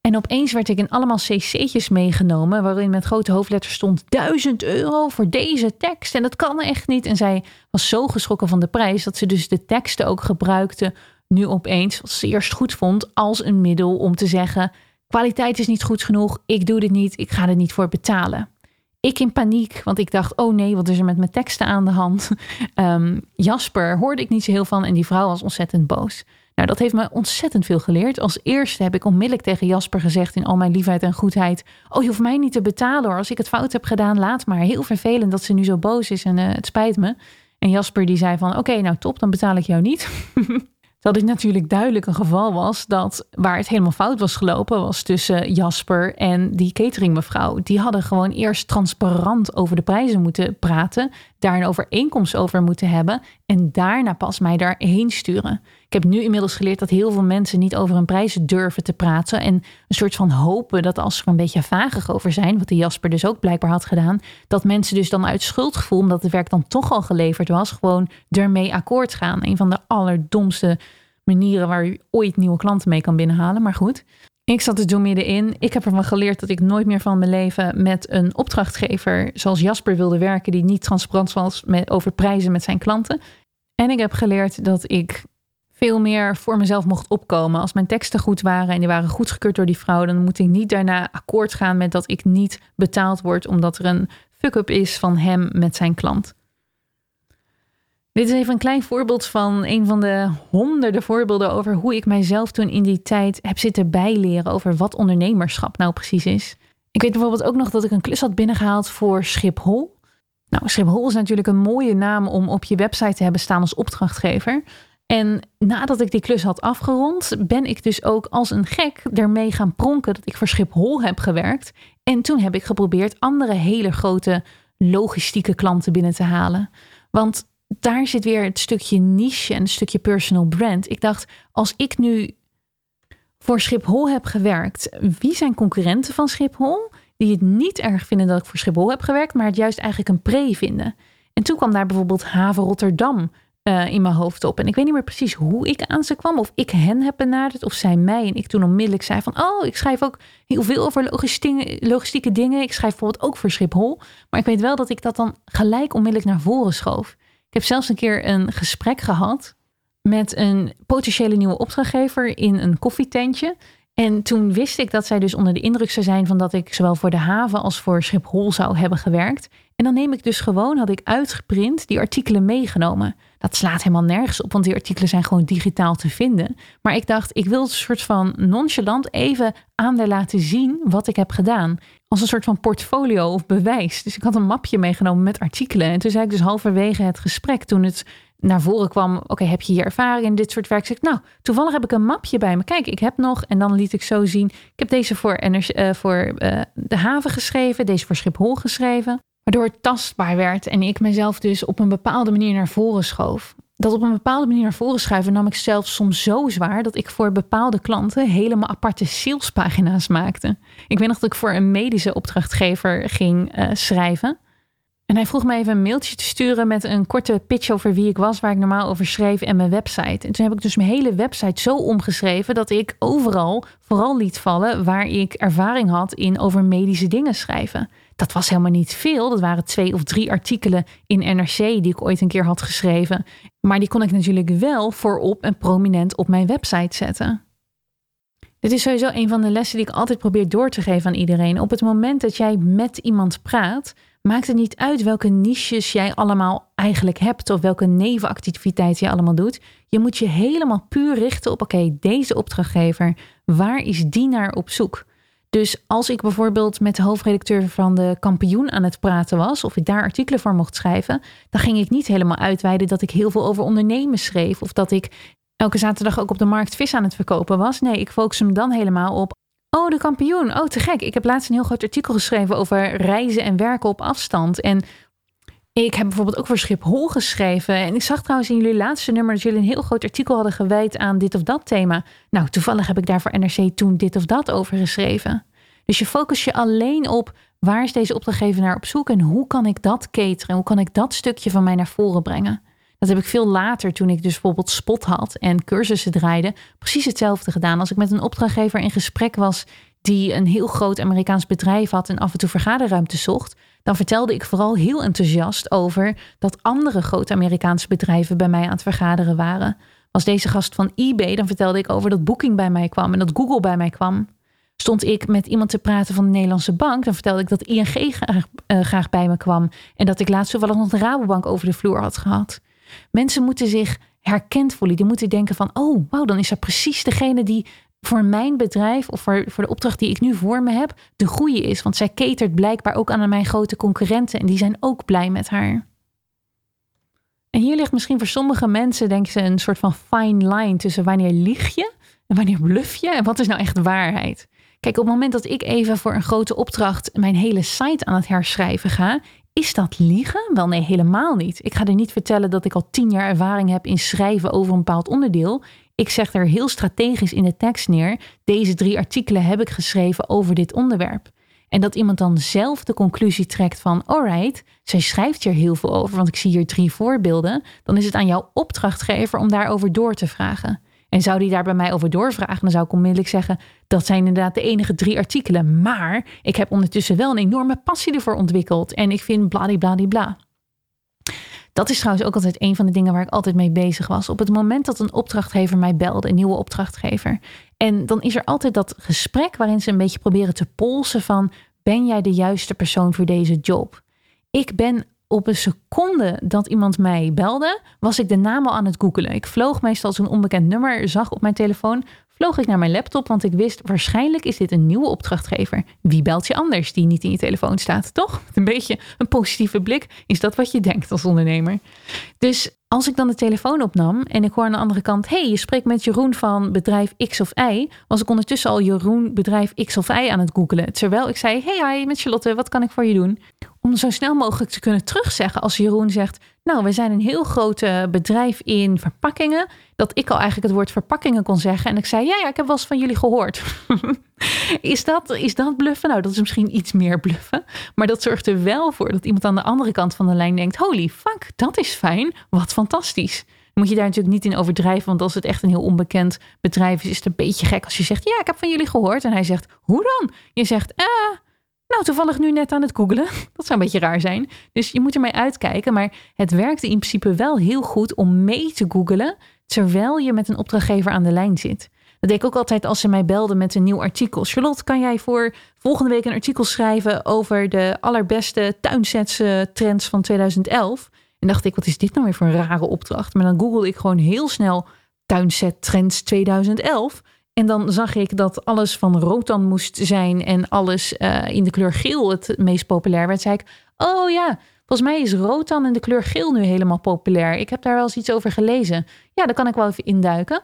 En opeens werd ik in allemaal cc'tjes meegenomen, waarin met grote hoofdletters stond 1000 euro voor deze tekst. En dat kan echt niet. En zij was zo geschrokken van de prijs dat ze dus de teksten ook gebruikte, nu opeens, wat ze eerst goed vond, als een middel om te zeggen: kwaliteit is niet goed genoeg, ik doe dit niet, ik ga er niet voor betalen. Ik in paniek, want ik dacht, oh nee, wat is er met mijn teksten aan de hand? Um, Jasper hoorde ik niet zo heel van en die vrouw was ontzettend boos. Nou, dat heeft me ontzettend veel geleerd. Als eerste heb ik onmiddellijk tegen Jasper gezegd in al mijn liefheid en goedheid: Oh, je hoeft mij niet te betalen hoor. Als ik het fout heb gedaan, laat maar. Heel vervelend dat ze nu zo boos is en uh, het spijt me. En Jasper die zei van: Oké, nou top, dan betaal ik jou niet. dat dit natuurlijk duidelijk een geval was dat waar het helemaal fout was gelopen, was tussen Jasper en die cateringmevrouw. Die hadden gewoon eerst transparant over de prijzen moeten praten, daar een overeenkomst over moeten hebben en daarna pas mij daarheen sturen. Ik heb nu inmiddels geleerd dat heel veel mensen niet over hun prijzen durven te praten en een soort van hopen dat als ze er een beetje vagig over zijn, wat de Jasper dus ook blijkbaar had gedaan, dat mensen dus dan uit schuldgevoel, omdat het werk dan toch al geleverd was, gewoon ermee akkoord gaan. Een van de allerdomste manieren waar u ooit nieuwe klanten mee kan binnenhalen. Maar goed, ik zat er toen middenin. Ik heb ervan geleerd dat ik nooit meer van mijn leven met een opdrachtgever zoals Jasper wilde werken, die niet transparant was met, over prijzen met zijn klanten. En ik heb geleerd dat ik veel meer voor mezelf mocht opkomen. Als mijn teksten goed waren en die waren goedgekeurd door die vrouw, dan moet ik niet daarna akkoord gaan met dat ik niet betaald word omdat er een fuck-up is van hem met zijn klant. Dit is even een klein voorbeeld van een van de honderden voorbeelden over hoe ik mijzelf toen in die tijd heb zitten bijleren over wat ondernemerschap nou precies is. Ik weet bijvoorbeeld ook nog dat ik een klus had binnengehaald voor Schiphol. Nou, Schiphol is natuurlijk een mooie naam om op je website te hebben staan als opdrachtgever. En nadat ik die klus had afgerond, ben ik dus ook als een gek ermee gaan pronken dat ik voor Schiphol heb gewerkt. En toen heb ik geprobeerd andere hele grote logistieke klanten binnen te halen. Want daar zit weer het stukje niche en het stukje personal brand. Ik dacht, als ik nu voor Schiphol heb gewerkt, wie zijn concurrenten van Schiphol? Die het niet erg vinden dat ik voor Schiphol heb gewerkt, maar het juist eigenlijk een pre vinden. En toen kwam daar bijvoorbeeld Haven Rotterdam uh, in mijn hoofd op. En ik weet niet meer precies hoe ik aan ze kwam. Of ik hen heb benaderd of zij mij. En ik toen onmiddellijk zei van... oh, ik schrijf ook heel veel over logistieke dingen. Ik schrijf bijvoorbeeld ook voor Schiphol. Maar ik weet wel dat ik dat dan gelijk onmiddellijk naar voren schoof. Ik heb zelfs een keer een gesprek gehad... met een potentiële nieuwe opdrachtgever in een koffietentje. En toen wist ik dat zij dus onder de indruk zou zijn... van dat ik zowel voor de haven als voor Schiphol zou hebben gewerkt... En dan neem ik dus gewoon, had ik uitgeprint, die artikelen meegenomen. Dat slaat helemaal nergens op, want die artikelen zijn gewoon digitaal te vinden. Maar ik dacht, ik wil een soort van nonchalant even aan de laten zien wat ik heb gedaan. Als een soort van portfolio of bewijs. Dus ik had een mapje meegenomen met artikelen. En toen zei ik dus halverwege het gesprek, toen het naar voren kwam: Oké, heb je hier ervaring in dit soort werk? Zeg ik, nou, toevallig heb ik een mapje bij me. Kijk, ik heb nog. En dan liet ik zo zien: Ik heb deze voor, uh, voor uh, de haven geschreven, deze voor Schiphol geschreven. Waardoor het tastbaar werd en ik mezelf dus op een bepaalde manier naar voren schoof. Dat op een bepaalde manier naar voren schuiven nam ik zelf soms zo zwaar dat ik voor bepaalde klanten helemaal aparte salespagina's maakte. Ik weet nog dat ik voor een medische opdrachtgever ging uh, schrijven. En hij vroeg me even een mailtje te sturen met een korte pitch over wie ik was, waar ik normaal over schreef en mijn website. En toen heb ik dus mijn hele website zo omgeschreven dat ik overal vooral liet vallen waar ik ervaring had in over medische dingen schrijven. Dat was helemaal niet veel. Dat waren twee of drie artikelen in NRC die ik ooit een keer had geschreven. Maar die kon ik natuurlijk wel voorop en prominent op mijn website zetten. Dit is sowieso een van de lessen die ik altijd probeer door te geven aan iedereen. Op het moment dat jij met iemand praat, maakt het niet uit welke niches jij allemaal eigenlijk hebt of welke nevenactiviteiten je allemaal doet. Je moet je helemaal puur richten op: oké, deze opdrachtgever, waar is die naar op zoek? Dus als ik bijvoorbeeld met de hoofdredacteur van de Kampioen aan het praten was, of ik daar artikelen voor mocht schrijven, dan ging ik niet helemaal uitweiden dat ik heel veel over ondernemen schreef of dat ik elke zaterdag ook op de markt vis aan het verkopen was. Nee, ik focus hem dan helemaal op. Oh, de kampioen. Oh, te gek. Ik heb laatst een heel groot artikel geschreven over reizen en werken op afstand. En ik heb bijvoorbeeld ook voor Schiphol geschreven. En ik zag trouwens in jullie laatste nummer dat jullie een heel groot artikel hadden gewijd aan dit of dat thema. Nou, toevallig heb ik daar voor NRC toen dit of dat over geschreven. Dus je focus je alleen op waar is deze opdrachtgever naar op zoek en hoe kan ik dat cateren? Hoe kan ik dat stukje van mij naar voren brengen? Dat heb ik veel later, toen ik dus bijvoorbeeld spot had en cursussen draaide, precies hetzelfde gedaan. Als ik met een opdrachtgever in gesprek was die een heel groot Amerikaans bedrijf had en af en toe vergaderruimte zocht, dan vertelde ik vooral heel enthousiast over dat andere grote Amerikaanse bedrijven bij mij aan het vergaderen waren. Was deze gast van eBay, dan vertelde ik over dat Booking bij mij kwam en dat Google bij mij kwam. Stond ik met iemand te praten van de Nederlandse bank, dan vertelde ik dat ING graag, uh, graag bij me kwam en dat ik laatst toevallig nog de Rabobank over de vloer had gehad. Mensen moeten zich herkend voelen. Die moeten denken van, oh wauw, dan is er precies degene die voor mijn bedrijf of voor, voor de opdracht die ik nu voor me heb, de goede is. Want zij catert blijkbaar ook aan mijn grote concurrenten en die zijn ook blij met haar. En hier ligt misschien voor sommige mensen, denk ze, een soort van fine line tussen wanneer lieg je en wanneer bluff je en wat is nou echt waarheid. Kijk, op het moment dat ik even voor een grote opdracht mijn hele site aan het herschrijven ga, is dat liegen? Wel nee, helemaal niet. Ik ga er niet vertellen dat ik al tien jaar ervaring heb in schrijven over een bepaald onderdeel. Ik zeg er heel strategisch in de tekst neer: deze drie artikelen heb ik geschreven over dit onderwerp. En dat iemand dan zelf de conclusie trekt van: alright, zij schrijft hier heel veel over, want ik zie hier drie voorbeelden. Dan is het aan jouw opdrachtgever om daarover door te vragen. En zou die daar bij mij over doorvragen, dan zou ik onmiddellijk zeggen: dat zijn inderdaad de enige drie artikelen. Maar ik heb ondertussen wel een enorme passie ervoor ontwikkeld. En ik vind bladibladibla. Dat is trouwens ook altijd een van de dingen waar ik altijd mee bezig was. Op het moment dat een opdrachtgever mij belde, een nieuwe opdrachtgever. En dan is er altijd dat gesprek waarin ze een beetje proberen te polsen van... ben jij de juiste persoon voor deze job? Ik ben op een seconde dat iemand mij belde, was ik de naam al aan het googelen. Ik vloog meestal een onbekend nummer zag op mijn telefoon, vloog ik naar mijn laptop, want ik wist waarschijnlijk is dit een nieuwe opdrachtgever. Wie belt je anders die niet in je telefoon staat, toch? een beetje een positieve blik is dat wat je denkt als ondernemer. Dus als ik dan de telefoon opnam en ik hoor aan de andere kant: hey, je spreekt met Jeroen van bedrijf X of Y, was ik ondertussen al Jeroen bedrijf X of Y aan het googelen. Terwijl ik zei: Hey, hi, met Charlotte, wat kan ik voor je doen? Om zo snel mogelijk te kunnen terugzeggen als Jeroen zegt: Nou, we zijn een heel groot bedrijf in verpakkingen. Dat ik al eigenlijk het woord verpakkingen kon zeggen. En ik zei: Ja, ja, ik heb wel eens van jullie gehoord. is, dat, is dat bluffen? Nou, dat is misschien iets meer bluffen. Maar dat zorgt er wel voor dat iemand aan de andere kant van de lijn denkt: Holy fuck, dat is fijn. Wat fantastisch. moet je daar natuurlijk niet in overdrijven. Want als het echt een heel onbekend bedrijf is, is het een beetje gek als je zegt: Ja, ik heb van jullie gehoord. En hij zegt: Hoe dan? Je zegt: Eh. Nou, toevallig nu net aan het googelen. Dat zou een beetje raar zijn. Dus je moet ermee uitkijken. Maar het werkte in principe wel heel goed om mee te googelen. terwijl je met een opdrachtgever aan de lijn zit. Dat deed ik ook altijd als ze mij belden met een nieuw artikel. Charlotte, kan jij voor volgende week een artikel schrijven over de allerbeste tuinsets van 2011? En dacht ik, wat is dit nou weer voor een rare opdracht? Maar dan googelde ik gewoon heel snel tuinset trends 2011. En dan zag ik dat alles van rotan moest zijn en alles uh, in de kleur geel het meest populair werd. Zei ik, oh ja, volgens mij is rotan en de kleur geel nu helemaal populair. Ik heb daar wel eens iets over gelezen. Ja, daar kan ik wel even induiken.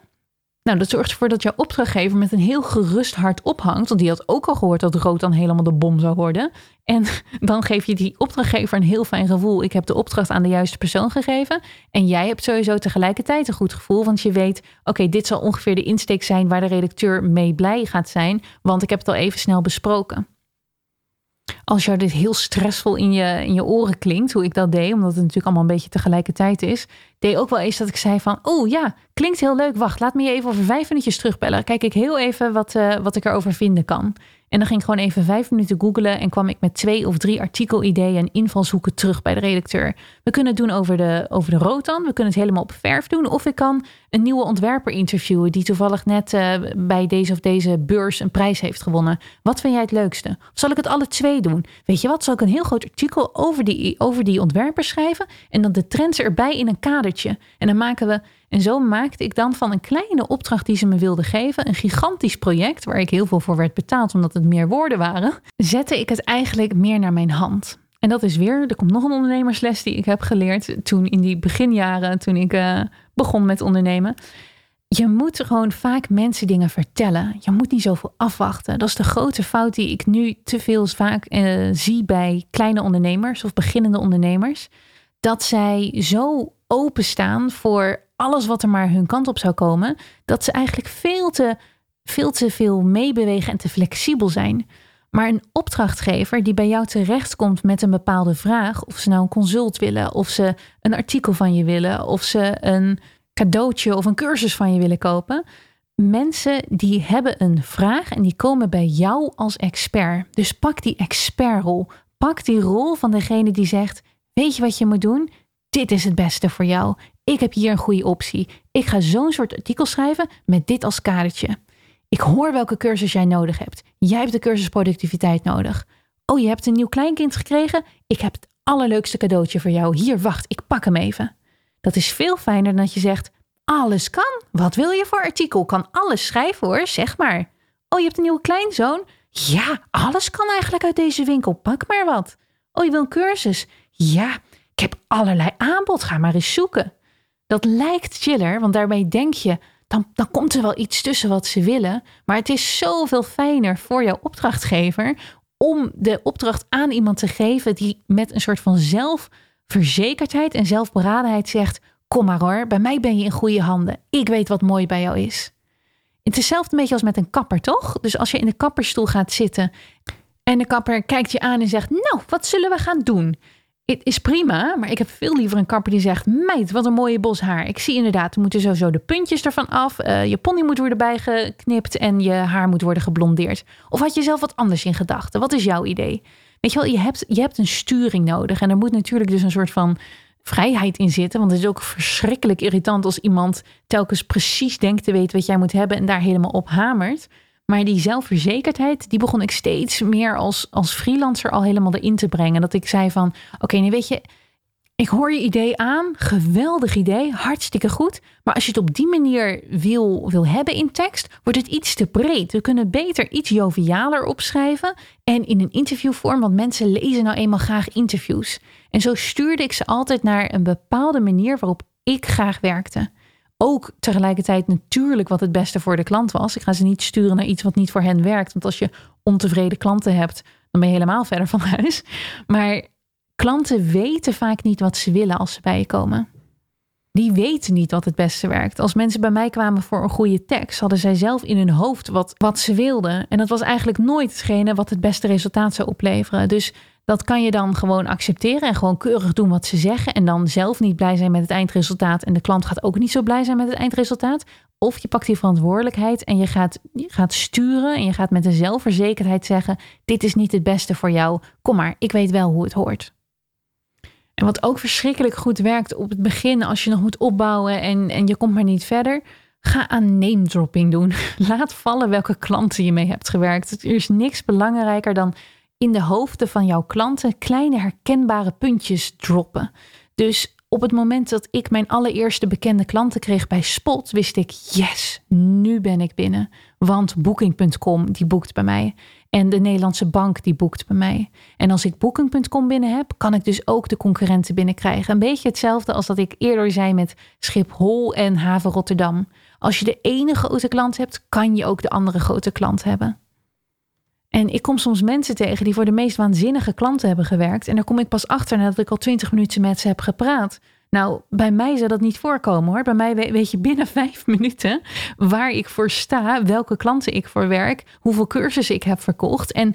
Nou, dat zorgt ervoor dat jouw opdrachtgever met een heel gerust hart ophangt. Want die had ook al gehoord dat rood dan helemaal de bom zou worden. En dan geef je die opdrachtgever een heel fijn gevoel. Ik heb de opdracht aan de juiste persoon gegeven. En jij hebt sowieso tegelijkertijd een goed gevoel. Want je weet, oké, dit zal ongeveer de insteek zijn waar de redacteur mee blij gaat zijn. Want ik heb het al even snel besproken. Als jou dit heel stressvol in je, in je oren klinkt, hoe ik dat deed, omdat het natuurlijk allemaal een beetje tegelijkertijd is, deed ook wel eens dat ik zei van, oh ja, klinkt heel leuk, wacht, laat me je even over vijf minuutjes terugbellen. Kijk ik heel even wat, uh, wat ik erover vinden kan. En dan ging ik gewoon even vijf minuten googlen en kwam ik met twee of drie artikelideeën en invalshoeken terug bij de redacteur. We kunnen het doen over de, over de rotan, we kunnen het helemaal op verf doen. Of ik kan een nieuwe ontwerper interviewen die toevallig net uh, bij deze of deze beurs een prijs heeft gewonnen. Wat vind jij het leukste? Of zal ik het alle twee doen? Weet je wat, zal ik een heel groot artikel over die, over die ontwerper schrijven en dan de trends erbij in een kadertje. En dan maken we en zo maakte ik dan van een kleine opdracht die ze me wilden geven, een gigantisch project waar ik heel veel voor werd betaald omdat het meer woorden waren, zette ik het eigenlijk meer naar mijn hand. En dat is weer, er komt nog een ondernemersles die ik heb geleerd toen in die beginjaren, toen ik uh, begon met ondernemen. Je moet gewoon vaak mensen dingen vertellen. Je moet niet zoveel afwachten. Dat is de grote fout die ik nu te veel vaak uh, zie bij kleine ondernemers of beginnende ondernemers. Dat zij zo openstaan voor alles wat er maar hun kant op zou komen, dat ze eigenlijk veel te, veel te veel meebewegen en te flexibel zijn. Maar een opdrachtgever die bij jou terechtkomt met een bepaalde vraag, of ze nou een consult willen, of ze een artikel van je willen, of ze een cadeautje of een cursus van je willen kopen. Mensen die hebben een vraag en die komen bij jou als expert. Dus pak die expertrol. Pak die rol van degene die zegt: Weet je wat je moet doen? Dit is het beste voor jou. Ik heb hier een goede optie. Ik ga zo'n soort artikel schrijven met dit als kadertje. Ik hoor welke cursus jij nodig hebt. Jij hebt de cursus productiviteit nodig. Oh, je hebt een nieuw kleinkind gekregen? Ik heb het allerleukste cadeautje voor jou. Hier, wacht, ik pak hem even. Dat is veel fijner dan dat je zegt: Alles kan. Wat wil je voor artikel? Kan alles schrijven hoor, zeg maar. Oh, je hebt een nieuwe kleinzoon? Ja, alles kan eigenlijk uit deze winkel. Pak maar wat. Oh, je wil een cursus? Ja, ik heb allerlei aanbod. Ga maar eens zoeken. Dat lijkt chiller, want daarmee denk je, dan, dan komt er wel iets tussen wat ze willen. Maar het is zoveel fijner voor jouw opdrachtgever om de opdracht aan iemand te geven die met een soort van zelfverzekerdheid en zelfberadenheid zegt: Kom maar hoor, bij mij ben je in goede handen. Ik weet wat mooi bij jou is. Het is hetzelfde beetje als met een kapper, toch? Dus als je in de kapperstoel gaat zitten en de kapper kijkt je aan en zegt: Nou, wat zullen we gaan doen? Het is prima, maar ik heb veel liever een kapper die zegt: Meid, wat een mooie bos haar. Ik zie inderdaad, er moeten sowieso de puntjes ervan af. Uh, je pony moet worden bijgeknipt en je haar moet worden geblondeerd. Of had je zelf wat anders in gedachten? Wat is jouw idee? Weet je wel, je hebt, je hebt een sturing nodig. En er moet natuurlijk dus een soort van vrijheid in zitten. Want het is ook verschrikkelijk irritant als iemand telkens precies denkt te weten wat jij moet hebben en daar helemaal op hamert. Maar die zelfverzekerdheid, die begon ik steeds meer als, als freelancer al helemaal erin te brengen. Dat ik zei van, oké, nu weet je, ik hoor je idee aan, geweldig idee, hartstikke goed. Maar als je het op die manier wil, wil hebben in tekst, wordt het iets te breed. We kunnen beter iets jovialer opschrijven en in een interviewvorm, want mensen lezen nou eenmaal graag interviews. En zo stuurde ik ze altijd naar een bepaalde manier waarop ik graag werkte ook tegelijkertijd natuurlijk wat het beste voor de klant was. Ik ga ze niet sturen naar iets wat niet voor hen werkt. Want als je ontevreden klanten hebt, dan ben je helemaal verder van huis. Maar klanten weten vaak niet wat ze willen als ze bij je komen. Die weten niet wat het beste werkt. Als mensen bij mij kwamen voor een goede tekst, hadden zij zelf in hun hoofd wat, wat ze wilden. En dat was eigenlijk nooit hetgene wat het beste resultaat zou opleveren. Dus dat kan je dan gewoon accepteren en gewoon keurig doen wat ze zeggen. En dan zelf niet blij zijn met het eindresultaat. En de klant gaat ook niet zo blij zijn met het eindresultaat. Of je pakt die verantwoordelijkheid en je gaat, je gaat sturen. En je gaat met een zelfverzekerdheid zeggen: Dit is niet het beste voor jou. Kom maar, ik weet wel hoe het hoort. En wat ook verschrikkelijk goed werkt op het begin, als je nog moet opbouwen en, en je komt maar niet verder. Ga aan name dropping doen. Laat vallen welke klanten je mee hebt gewerkt. Er is niks belangrijker dan in de hoofden van jouw klanten kleine herkenbare puntjes droppen. Dus op het moment dat ik mijn allereerste bekende klanten kreeg bij Spot, wist ik: yes, nu ben ik binnen. Want Booking.com die boekt bij mij. En de Nederlandse bank die boekt bij mij. En als ik Booking.com binnen heb, kan ik dus ook de concurrenten binnenkrijgen. Een beetje hetzelfde als dat ik eerder zei met Schiphol en Haven Rotterdam. Als je de ene grote klant hebt, kan je ook de andere grote klant hebben. En ik kom soms mensen tegen die voor de meest waanzinnige klanten hebben gewerkt. En daar kom ik pas achter nadat ik al twintig minuten met ze heb gepraat. Nou, bij mij zou dat niet voorkomen hoor. Bij mij weet je binnen vijf minuten waar ik voor sta, welke klanten ik voor werk, hoeveel cursussen ik heb verkocht. En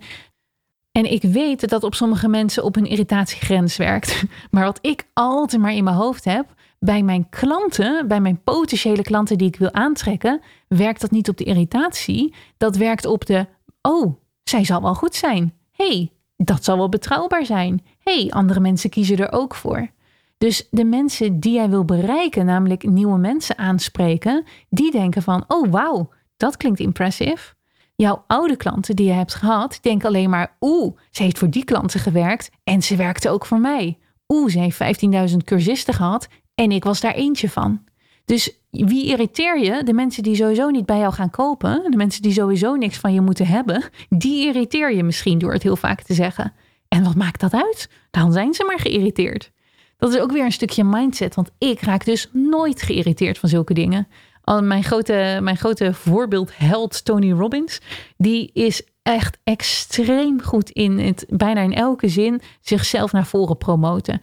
En ik weet dat dat op sommige mensen op een irritatiegrens werkt. Maar wat ik altijd maar in mijn hoofd heb, bij mijn klanten, bij mijn potentiële klanten die ik wil aantrekken, werkt dat niet op de irritatie. Dat werkt op de, oh, zij zal wel goed zijn. hey, dat zal wel betrouwbaar zijn. hey, andere mensen kiezen er ook voor. Dus de mensen die jij wil bereiken, namelijk nieuwe mensen aanspreken, die denken van, oh wauw, dat klinkt impressive. Jouw oude klanten die je hebt gehad, denken alleen maar, oeh, ze heeft voor die klanten gewerkt en ze werkte ook voor mij. Oeh, ze heeft 15.000 cursisten gehad en ik was daar eentje van. Dus wie irriteer je? De mensen die sowieso niet bij jou gaan kopen, de mensen die sowieso niks van je moeten hebben, die irriteer je misschien door het heel vaak te zeggen. En wat maakt dat uit? Dan zijn ze maar geïrriteerd. Dat is ook weer een stukje mindset, want ik raak dus nooit geïrriteerd van zulke dingen. Al mijn grote, mijn grote voorbeeldheld Tony Robbins, die is echt extreem goed in het bijna in elke zin zichzelf naar voren promoten.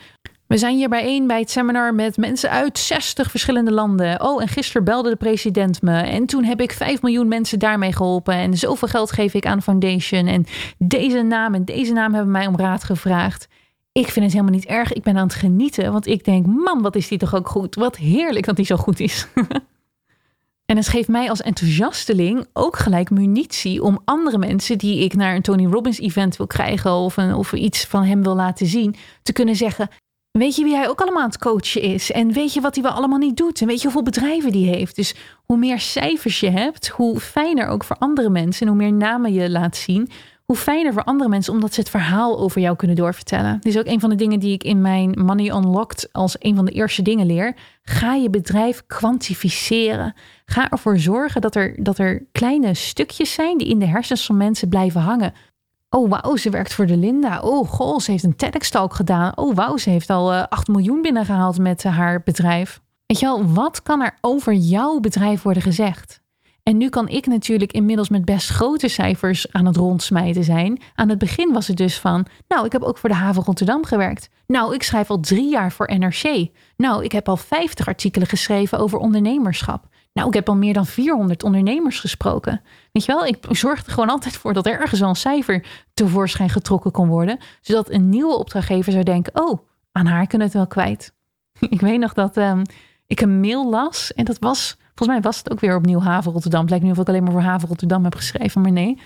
We zijn hier bijeen bij het seminar met mensen uit 60 verschillende landen. Oh, en gisteren belde de president me. En toen heb ik 5 miljoen mensen daarmee geholpen. En zoveel geld geef ik aan Foundation. En deze naam en deze naam hebben mij om raad gevraagd. Ik vind het helemaal niet erg. Ik ben aan het genieten. Want ik denk, man, wat is die toch ook goed. Wat heerlijk dat hij zo goed is. En het geeft mij als enthousiasteling ook gelijk munitie om andere mensen die ik naar een Tony Robbins event wil krijgen of, een, of iets van hem wil laten zien, te kunnen zeggen: Weet je wie hij ook allemaal aan het coachen is? En weet je wat hij wel allemaal niet doet? En weet je hoeveel bedrijven die heeft? Dus hoe meer cijfers je hebt, hoe fijner ook voor andere mensen en hoe meer namen je laat zien, hoe fijner voor andere mensen omdat ze het verhaal over jou kunnen doorvertellen. Dit is ook een van de dingen die ik in mijn Money Unlocked als een van de eerste dingen leer. Ga je bedrijf kwantificeren. Ga ervoor zorgen dat er, dat er kleine stukjes zijn die in de hersens van mensen blijven hangen. Oh, wauw, ze werkt voor de Linda. Oh, goh, ze heeft een TEDx-talk gedaan. Oh, wauw, ze heeft al uh, eh, 8 miljoen binnengehaald met uh, haar bedrijf. Weet je wel, wat kan er over jouw bedrijf worden gezegd? En nu kan ik natuurlijk inmiddels met best grote cijfers aan het rondsmijten zijn. Aan het begin was het dus van, nou, ik heb ook voor de haven Rotterdam gewerkt. Nou, ik schrijf al drie jaar voor NRC. Nou, ik heb al 50 artikelen geschreven over ondernemerschap. Nou, ik heb al meer dan 400 ondernemers gesproken. Weet je wel, ik zorg er gewoon altijd voor dat er ergens al een cijfer tevoorschijn getrokken kon worden. Zodat een nieuwe opdrachtgever zou denken, oh, aan haar kunnen het wel kwijt. ik weet nog dat um, ik een mail las en dat was Volgens mij was het ook weer opnieuw Haven Rotterdam. Het lijkt nu of ik alleen maar voor Haven Rotterdam heb geschreven, maar nee.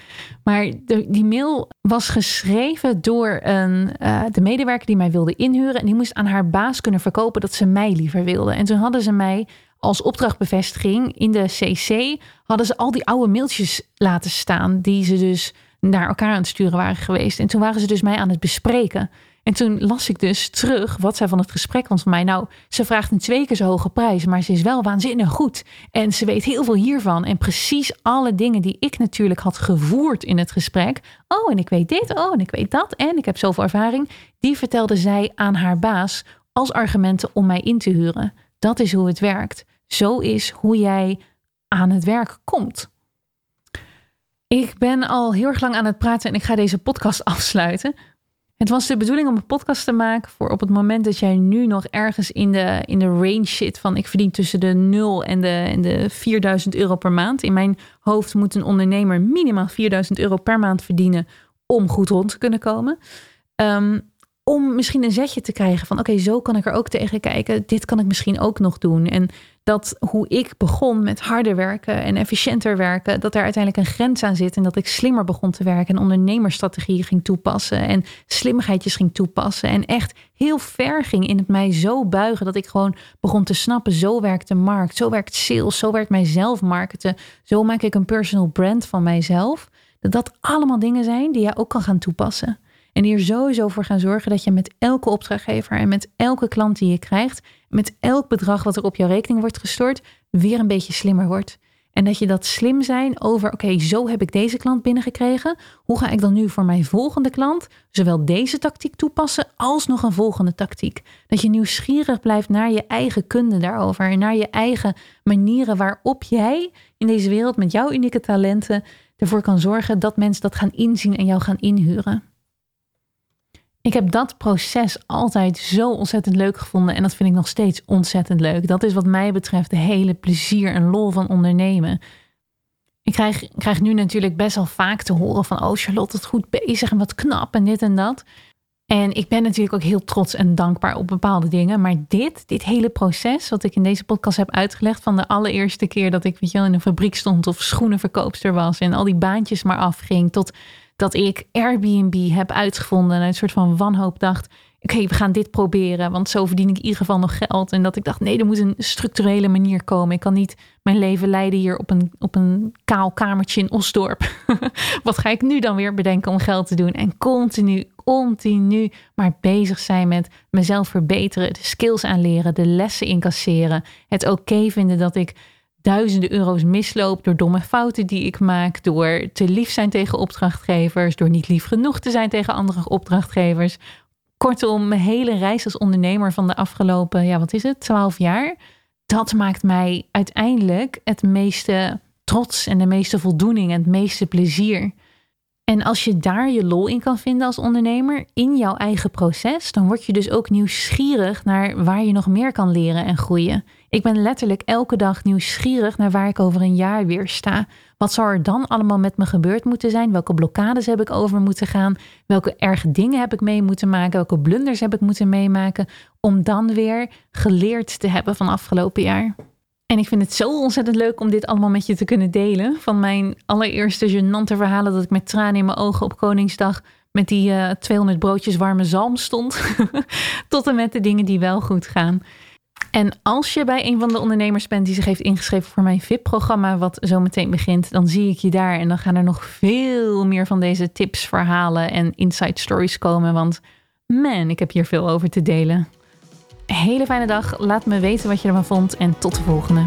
Maar de, die mail was geschreven door een, uh, de medewerker die mij wilde inhuren. En die moest aan haar baas kunnen verkopen dat ze mij liever wilde. En toen hadden ze mij als opdrachtbevestiging in de CC... hadden ze al die oude mailtjes laten staan... die ze dus naar elkaar aan het sturen waren geweest. En toen waren ze dus mij aan het bespreken... En toen las ik dus terug wat zij van het gesprek vond van mij. Nou, ze vraagt een twee keer zo hoge prijs, maar ze is wel waanzinnig goed. En ze weet heel veel hiervan. En precies alle dingen die ik natuurlijk had gevoerd in het gesprek. Oh, en ik weet dit, oh, en ik weet dat. En ik heb zoveel ervaring. Die vertelde zij aan haar baas als argumenten om mij in te huren. Dat is hoe het werkt. Zo is hoe jij aan het werk komt. Ik ben al heel erg lang aan het praten en ik ga deze podcast afsluiten. Het was de bedoeling om een podcast te maken voor op het moment dat jij nu nog ergens in de, in de range zit van ik verdien tussen de 0 en de, en de 4000 euro per maand. In mijn hoofd moet een ondernemer minimaal 4000 euro per maand verdienen om goed rond te kunnen komen. Um, om misschien een zetje te krijgen van oké, zo kan ik er ook tegen kijken. Dit kan ik misschien ook nog doen. En dat hoe ik begon met harder werken en efficiënter werken, dat daar uiteindelijk een grens aan zit en dat ik slimmer begon te werken en ondernemerstrategieën ging toepassen en slimmigheidjes ging toepassen en echt heel ver ging in het mij zo buigen dat ik gewoon begon te snappen, zo werkt de markt, zo werkt sales, zo werkt mijzelf marketen, zo maak ik een personal brand van mijzelf. Dat dat allemaal dingen zijn die jij ook kan gaan toepassen. En hier sowieso voor gaan zorgen dat je met elke opdrachtgever en met elke klant die je krijgt, met elk bedrag wat er op jouw rekening wordt gestort, weer een beetje slimmer wordt. En dat je dat slim zijn over, oké, zo heb ik deze klant binnengekregen. Hoe ga ik dan nu voor mijn volgende klant zowel deze tactiek toepassen als nog een volgende tactiek? Dat je nieuwsgierig blijft naar je eigen kunde daarover en naar je eigen manieren waarop jij in deze wereld met jouw unieke talenten ervoor kan zorgen dat mensen dat gaan inzien en jou gaan inhuren. Ik heb dat proces altijd zo ontzettend leuk gevonden en dat vind ik nog steeds ontzettend leuk. Dat is wat mij betreft de hele plezier en lol van ondernemen. Ik krijg, krijg nu natuurlijk best wel vaak te horen van, oh Charlotte, het goed bezig en wat knap en dit en dat. En ik ben natuurlijk ook heel trots en dankbaar op bepaalde dingen. Maar dit, dit hele proces, wat ik in deze podcast heb uitgelegd, van de allereerste keer dat ik weet je in een fabriek stond of schoenenverkoopster was en al die baantjes maar afging, tot dat ik Airbnb heb uitgevonden en een soort van wanhoop dacht, oké, we gaan dit proberen, want zo verdien ik in ieder geval nog geld. En dat ik dacht, nee, er moet een structurele manier komen. Ik kan niet mijn leven leiden hier op een, op een kaal kamertje in Osdorp. Wat ga ik nu dan weer bedenken om geld te doen? En continu, continu maar bezig zijn met mezelf verbeteren, de skills aanleren, de lessen incasseren. Het oké vinden dat ik duizenden euro's misloop door domme fouten die ik maak, door te lief zijn tegen opdrachtgevers, door niet lief genoeg te zijn tegen andere opdrachtgevers, Kortom, mijn hele reis als ondernemer van de afgelopen, ja, wat is het, twaalf jaar, dat maakt mij uiteindelijk het meeste trots en de meeste voldoening en het meeste plezier. En als je daar je lol in kan vinden als ondernemer, in jouw eigen proces, dan word je dus ook nieuwsgierig naar waar je nog meer kan leren en groeien. Ik ben letterlijk elke dag nieuwsgierig naar waar ik over een jaar weer sta. Wat zou er dan allemaal met me gebeurd moeten zijn? Welke blokkades heb ik over moeten gaan? Welke erge dingen heb ik mee moeten maken? Welke blunders heb ik moeten meemaken? Om dan weer geleerd te hebben van afgelopen jaar. En ik vind het zo ontzettend leuk om dit allemaal met je te kunnen delen. Van mijn allereerste gênante verhalen dat ik met tranen in mijn ogen op Koningsdag met die uh, eh, 200 broodjes warme zalm stond. tot en met de dingen die wel goed gaan. En als je bij een van de ondernemers bent die zich heeft ingeschreven voor mijn VIP-programma, wat zo meteen begint, dan zie ik je daar. En dan gaan er nog veel meer van deze tips, verhalen en inside stories komen. Want man, ik heb hier veel over te delen. Hele fijne dag. Laat me weten wat je ervan vond. En tot de volgende.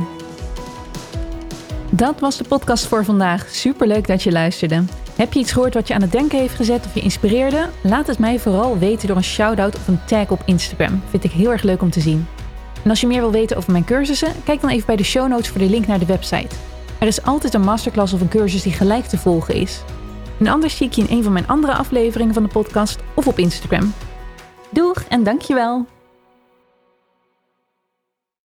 Dat was de podcast voor vandaag. Superleuk dat je luisterde. Heb je iets gehoord wat je aan het denken heeft gezet of je inspireerde? Laat het mij vooral weten door een shout-out of een tag op Instagram. Vind ik heel erg leuk om te zien. En als je meer wil weten over mijn cursussen, kijk dan even bij de show notes voor de link naar de website. Er is altijd een masterclass of een cursus die gelijk te volgen is. En anders zie ik je in een van mijn andere afleveringen van de podcast of op Instagram. Doeg en dankjewel!